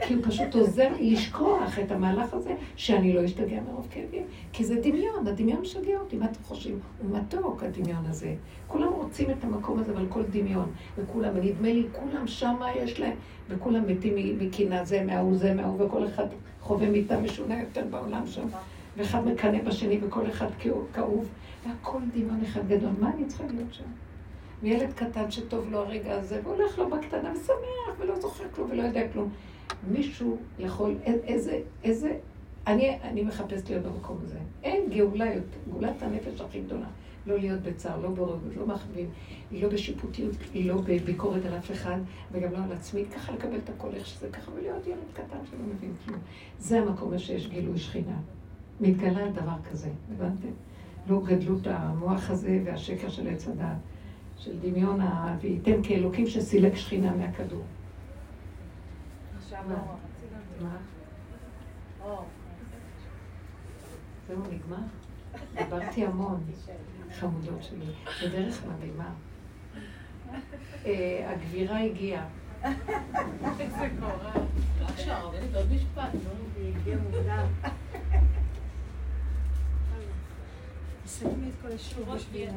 כי הוא פשוט עוזר לי לשכוח את המהלך הזה, שאני לא אשתגע מרוב כאבים. כי זה דמיון, הדמיון משגע אותי, מה אתם חושבים? הוא מתוק, הדמיון הזה. כולם רוצים את המקום הזה, אבל כל דמיון. וכולם, נדמה לי, כולם שמה יש להם, וכולם מתים מקינה זה, מההוא זה, מההוא, וכל אחד חווה מיטה משונה יותר בעולם שם. ואחד מקנא בשני, וכל אחד כאוב, והכל דמיון אחד גדול. מה אני צריכה להיות שם? וילד קטן שטוב לו הרגע הזה, והולך לו בקטנה ושמח, ולא זוכר כלום ולא יודע כלום. מישהו יכול, איזה, איזה, אני, אני מחפשת להיות במקום הזה. אין גאולה יותר, גאולת הנפש הכי גדולה. לא להיות בצער, לא ברוגות, לא מחבים, לא בשיפוטיות, לא בביקורת על אף אחד, וגם לא על עצמי, ככה לקבל את הכל איך שזה ככה, ולהיות ילד קטן שלא מבין כלום. זה המקום שיש גילוי שכינה. מתגלה על דבר כזה, הבנתם? לא גדלות המוח הזה והשקר של עץ הדעת, של דמיון ה... וייתם כאלוקים שסילק שכינה מהכדור. מה? זהו, נגמר? דיברתי המון, חמודות שלי, בדרך מדהימה. אה, הגבירה הגיעה. איזה קורה. עכשיו, עוד משפט. היא הגיעה מוקדם. תסיימי את כל השיעור בשבילי.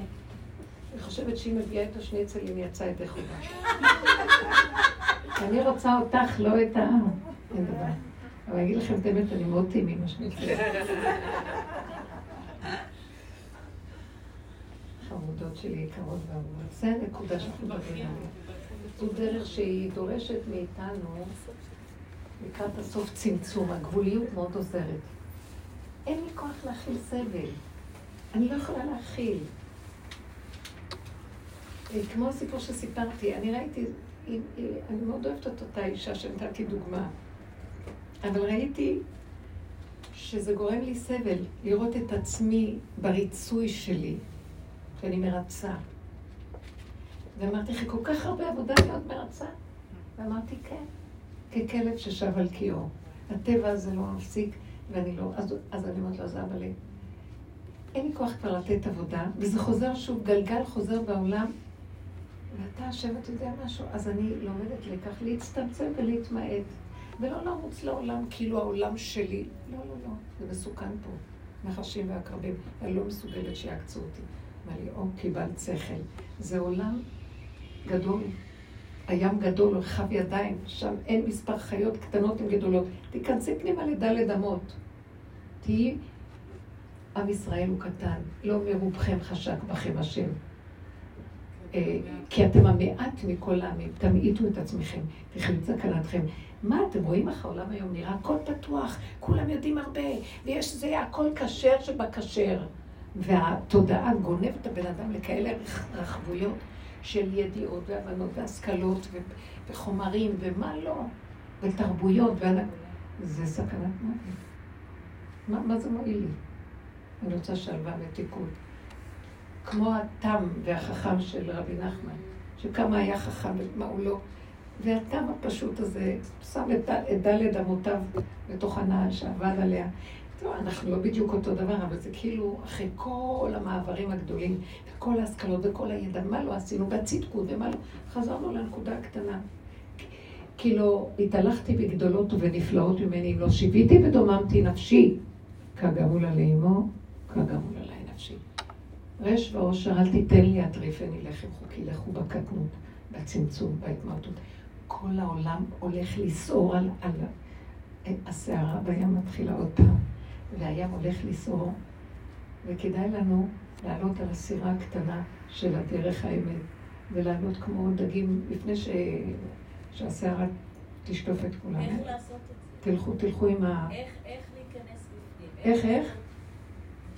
אני חושבת שאם מביאה את השניצל, אם יצא ידי חובה. אני רוצה אותך, לא את ה... אין דבר. אבל אני אגיד לכם את האמת, אני מאוד טעימי מה שנקרא. חמודות שלי יקרות ואהובות. זה הנקודה שאנחנו מדברים עליה. זו דרך שהיא דורשת מאיתנו, לקראת הסוף צמצום, הגבוליות מאוד עוזרת. אין לי כוח להכיל סבל. אני לא יכולה להכיל. כמו הסיפור שסיפרתי, אני ראיתי, אני מאוד אוהבת את אותה אישה שנתתי דוגמה, אבל ראיתי שזה גורם לי סבל, לראות את עצמי בריצוי שלי, שאני מרצה. ואמרתי, אחרי כל כך הרבה עבודה להיות מרצה. ואמרתי, כן, ככלב ששב על קיאו. הטבע הזה לא מפסיק, ואני לא... אז, אז אני אומרת לו, אבא לי, אין לי כוח כבר לתת עבודה, וזה חוזר שוב, גלגל חוזר בעולם, ואתה, השם, אתה יודע משהו? אז אני לומדת לקח להצטמצם ולהתמעט, ולא לרוץ לעולם כאילו העולם שלי. לא, לא, לא, זה מסוכן פה. נחשים ועקרבים, אני לא מסוגלת שיעקצו אותי. אמר לי, או, קיבלת שכל. זה עולם גדול. הים גדול, רחב ידיים, שם אין מספר חיות קטנות עם גדולות. תיכנסי פנימה לדלת אמות. תהיי עם ישראל הוא קטן, לא מרובכם חשק בכם השם. אה, כי אתם המעט מכל העמים, תמעיטו את עצמכם, תחלו סכנתכם. מה אתם רואים איך העולם היום נראה? הכל פתוח, כולם יודעים הרבה, ויש זה הכל כשר שבכשר. והתודעה גונבת את הבן אדם לכאלה רחבויות של ידיעות והבנות והשכלות וחומרים ומה לא, ותרבויות, זה סכנת מוות. מה, מה זה מועיל לי? אני רוצה שלווה מתיקות. כמו התם והחכם של רבי נחמן, שכמה היה חכם ומה הוא לא. והתם הפשוט הזה שם את, דלת אמותיו בתוך הנעל שעבד עליה. טוב, אנחנו לא בדיוק אותו דבר, אבל זה כאילו אחרי כל המעברים הגדולים, וכל ההשכלות וכל הידע, מה לא עשינו, והצדקות ומה לא, חזרנו לנקודה הקטנה. כאילו, התהלכתי בגדולות ובנפלאות ממני, אם לא שיוויתי ודוממתי נפשי, כגמול לאמו, כגמול עליי נפשי. רש ועושר, אל תיתן לי אטריפני לחם חוקי, לכו בקטנות, בצמצום, בהתמעטות. כל העולם הולך לסעור על, על הסערה בים מתחילה עוד פעם, והים הולך לסעור, וכדאי לנו לעלות על הסירה הקטנה של הדרך האמת, ולעלות כמו דגים לפני ש... שהסערה תשטוף את כולם. איך לעשות את זה? תלכו, תלכו עם ה... איך איך להיכנס בפנים? איך, איך?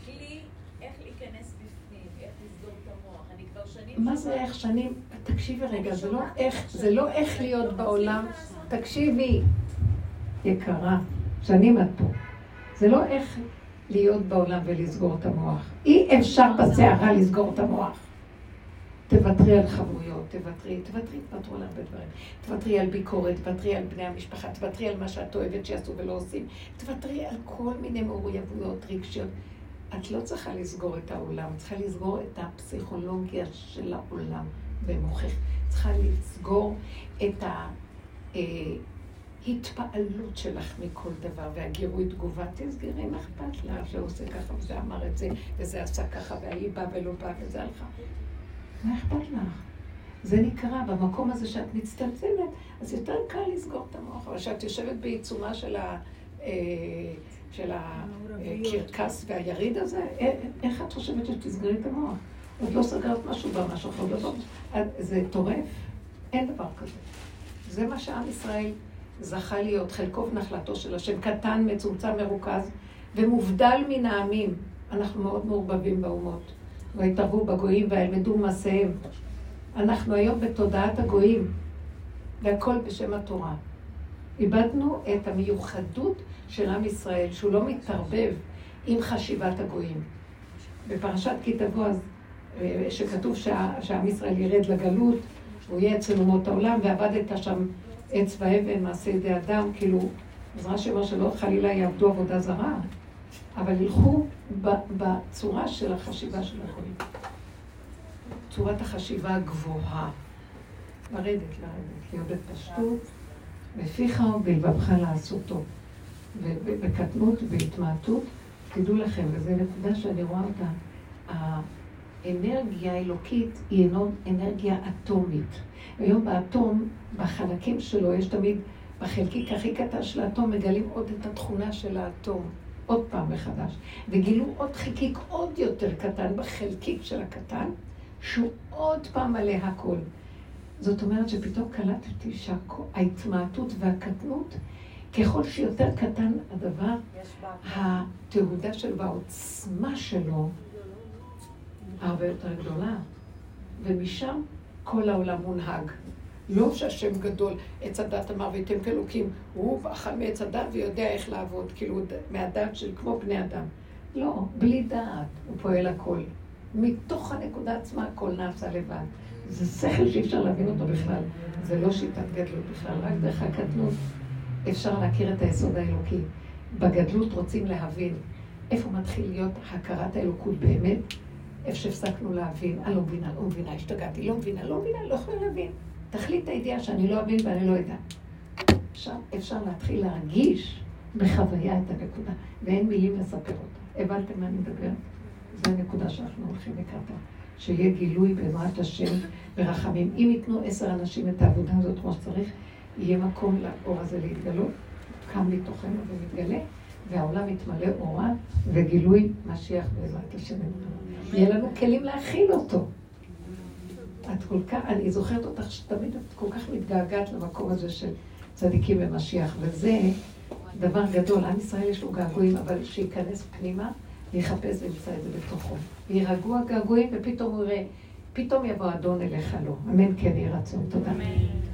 כלי, איך להיכנס בפנים, איך לסגור את המוח. אני כבר שנים... מה זה איך שנים? תקשיבי רגע, זה לא איך, זה לא איך להיות בעולם. תקשיבי, יקרה, שנים את פה. זה לא איך להיות בעולם ולסגור את המוח. אי אפשר בסערה לסגור את המוח. תוותרי על חברויות, תוותרי, תוותרי, תוותרו על הרבה דברים. תוותרי על ביקורת, תוותרי על בני המשפחה, תוותרי על מה שאת אוהבת שיעשו ולא עושים. תוותרי על כל מיני מעורבויות רגשיות. את לא צריכה לסגור את העולם, צריכה לסגור את הפסיכולוגיה של העולם במוחך. צריכה לסגור את ההתפעלות שלך מכל דבר, והגירוי תגובה, תסגרי, מה אכפת לה, שעושה ככה, וזה אמר את זה, וזה עשה ככה, והיא באה ולא באה, וזה הלכה. מה אכפת לך? זה נקרא, במקום הזה שאת מצטמצמת, אז יותר קל לסגור את המוח. אבל כשאת יושבת בעיצומה של ה... של הקרקס והיריד הזה, איך את חושבת שתסגרי את המוח? עוד לא סגרת משהו במשהו אחר, דבר. זה טורף? אין דבר כזה. זה מה שעם ישראל זכה להיות, חלקו ונחלתו של השם, קטן, מצומצם, מרוכז, ומובדל מן העמים. אנחנו מאוד מעורבבים באומות. ויתערבו בגויים וילמדו מעשיהם. אנחנו היום בתודעת הגויים, והכל בשם התורה. איבדנו את המיוחדות של עם ישראל, שהוא לא מתערבב עם חשיבת הגויים. בפרשת כי תבוא, אה, שכתוב שעם ישראל ירד לגלות, הוא יהיה אצל אומות העולם, ועבדת שם עץ ואבן, מעשה ידי אדם, כאילו, אז רש"י אומר שלא חלילה יעבדו עבודה זרה, אבל ילכו בצורה של החשיבה של הגויים. צורת החשיבה הגבוהה. לרדת, לרדת, להיות בפשטות, בפיך ובלבבך לעשותו. ובקטנות ובהתמעטות, תדעו לכם, וזו נקודה שאני רואה אותה, האנרגיה האלוקית היא אנרגיה אטומית. היום באטום, בחלקים שלו, יש תמיד, בחלקיק הכי קטן של האטום, מגלים עוד את התכונה של האטום. עוד פעם מחדש. וגילו עוד חלקיק עוד יותר קטן בחלקיק של הקטן, שהוא עוד פעם מלא הכל. זאת אומרת שפתאום קלטתי שההתמעטות והקטנות, ככל שיותר קטן הדבר, התהודה שלו והעוצמה שלו הרבה יותר גדולה. ומשם כל העולם מונהג. לא שהשם גדול, עץ הדת אמר ויתם כאלוקים, הוא אכל מעץ הדת ויודע איך לעבוד, כאילו מהדת של כמו בני אדם. לא, בלי דעת הוא פועל הכל. מתוך הנקודה עצמה הכל נעשה לבד. זה שכל שאי אפשר להבין אותו בכלל. זה לא שיטת גדלות בכלל, רק דרך הקטנות אפשר להכיר את היסוד האלוקי. בגדלות רוצים להבין איפה מתחיל להיות הכרת האלוקות באמת, איפה שהפסקנו להבין, אני לא מבינה, לא מבינה, השתגעתי, לא מבינה, לא מבינה, לא יכולה להבין. תכלית הידיעה שאני לא אבין ואני לא אדע. עכשיו אפשר להתחיל להרגיש בחוויה את הנקודה, ואין מילים לספר אותה. הבנתם מה אני מדברת? זו הנקודה שאנחנו הולכים לקראתה. שיהיה גילוי בעזרת השם ורחמים. אם ייתנו עשר אנשים את העבודה הזאת כמו שצריך, יהיה מקום לאור הזה להתגלות, קם מתוכנו ומתגלה, והעולם יתמלא אורה וגילוי משיח בעזרת השם. יהיה לנו כלים להכיל אותו. את כל כך, אני זוכרת אותך שתמיד את כל כך מתגעגעת למקום הזה של צדיקים ומשיח, וזה דבר גדול. עם ישראל יש לו געגועים, אבל שייכנס פנימה, יחפש וימצא את זה בתוכו. יירגעו הגעגועים ופתאום הוא יראה, פתאום יבוא אדון אליך לו. אמן כן יהי רצון. תודה. אמן.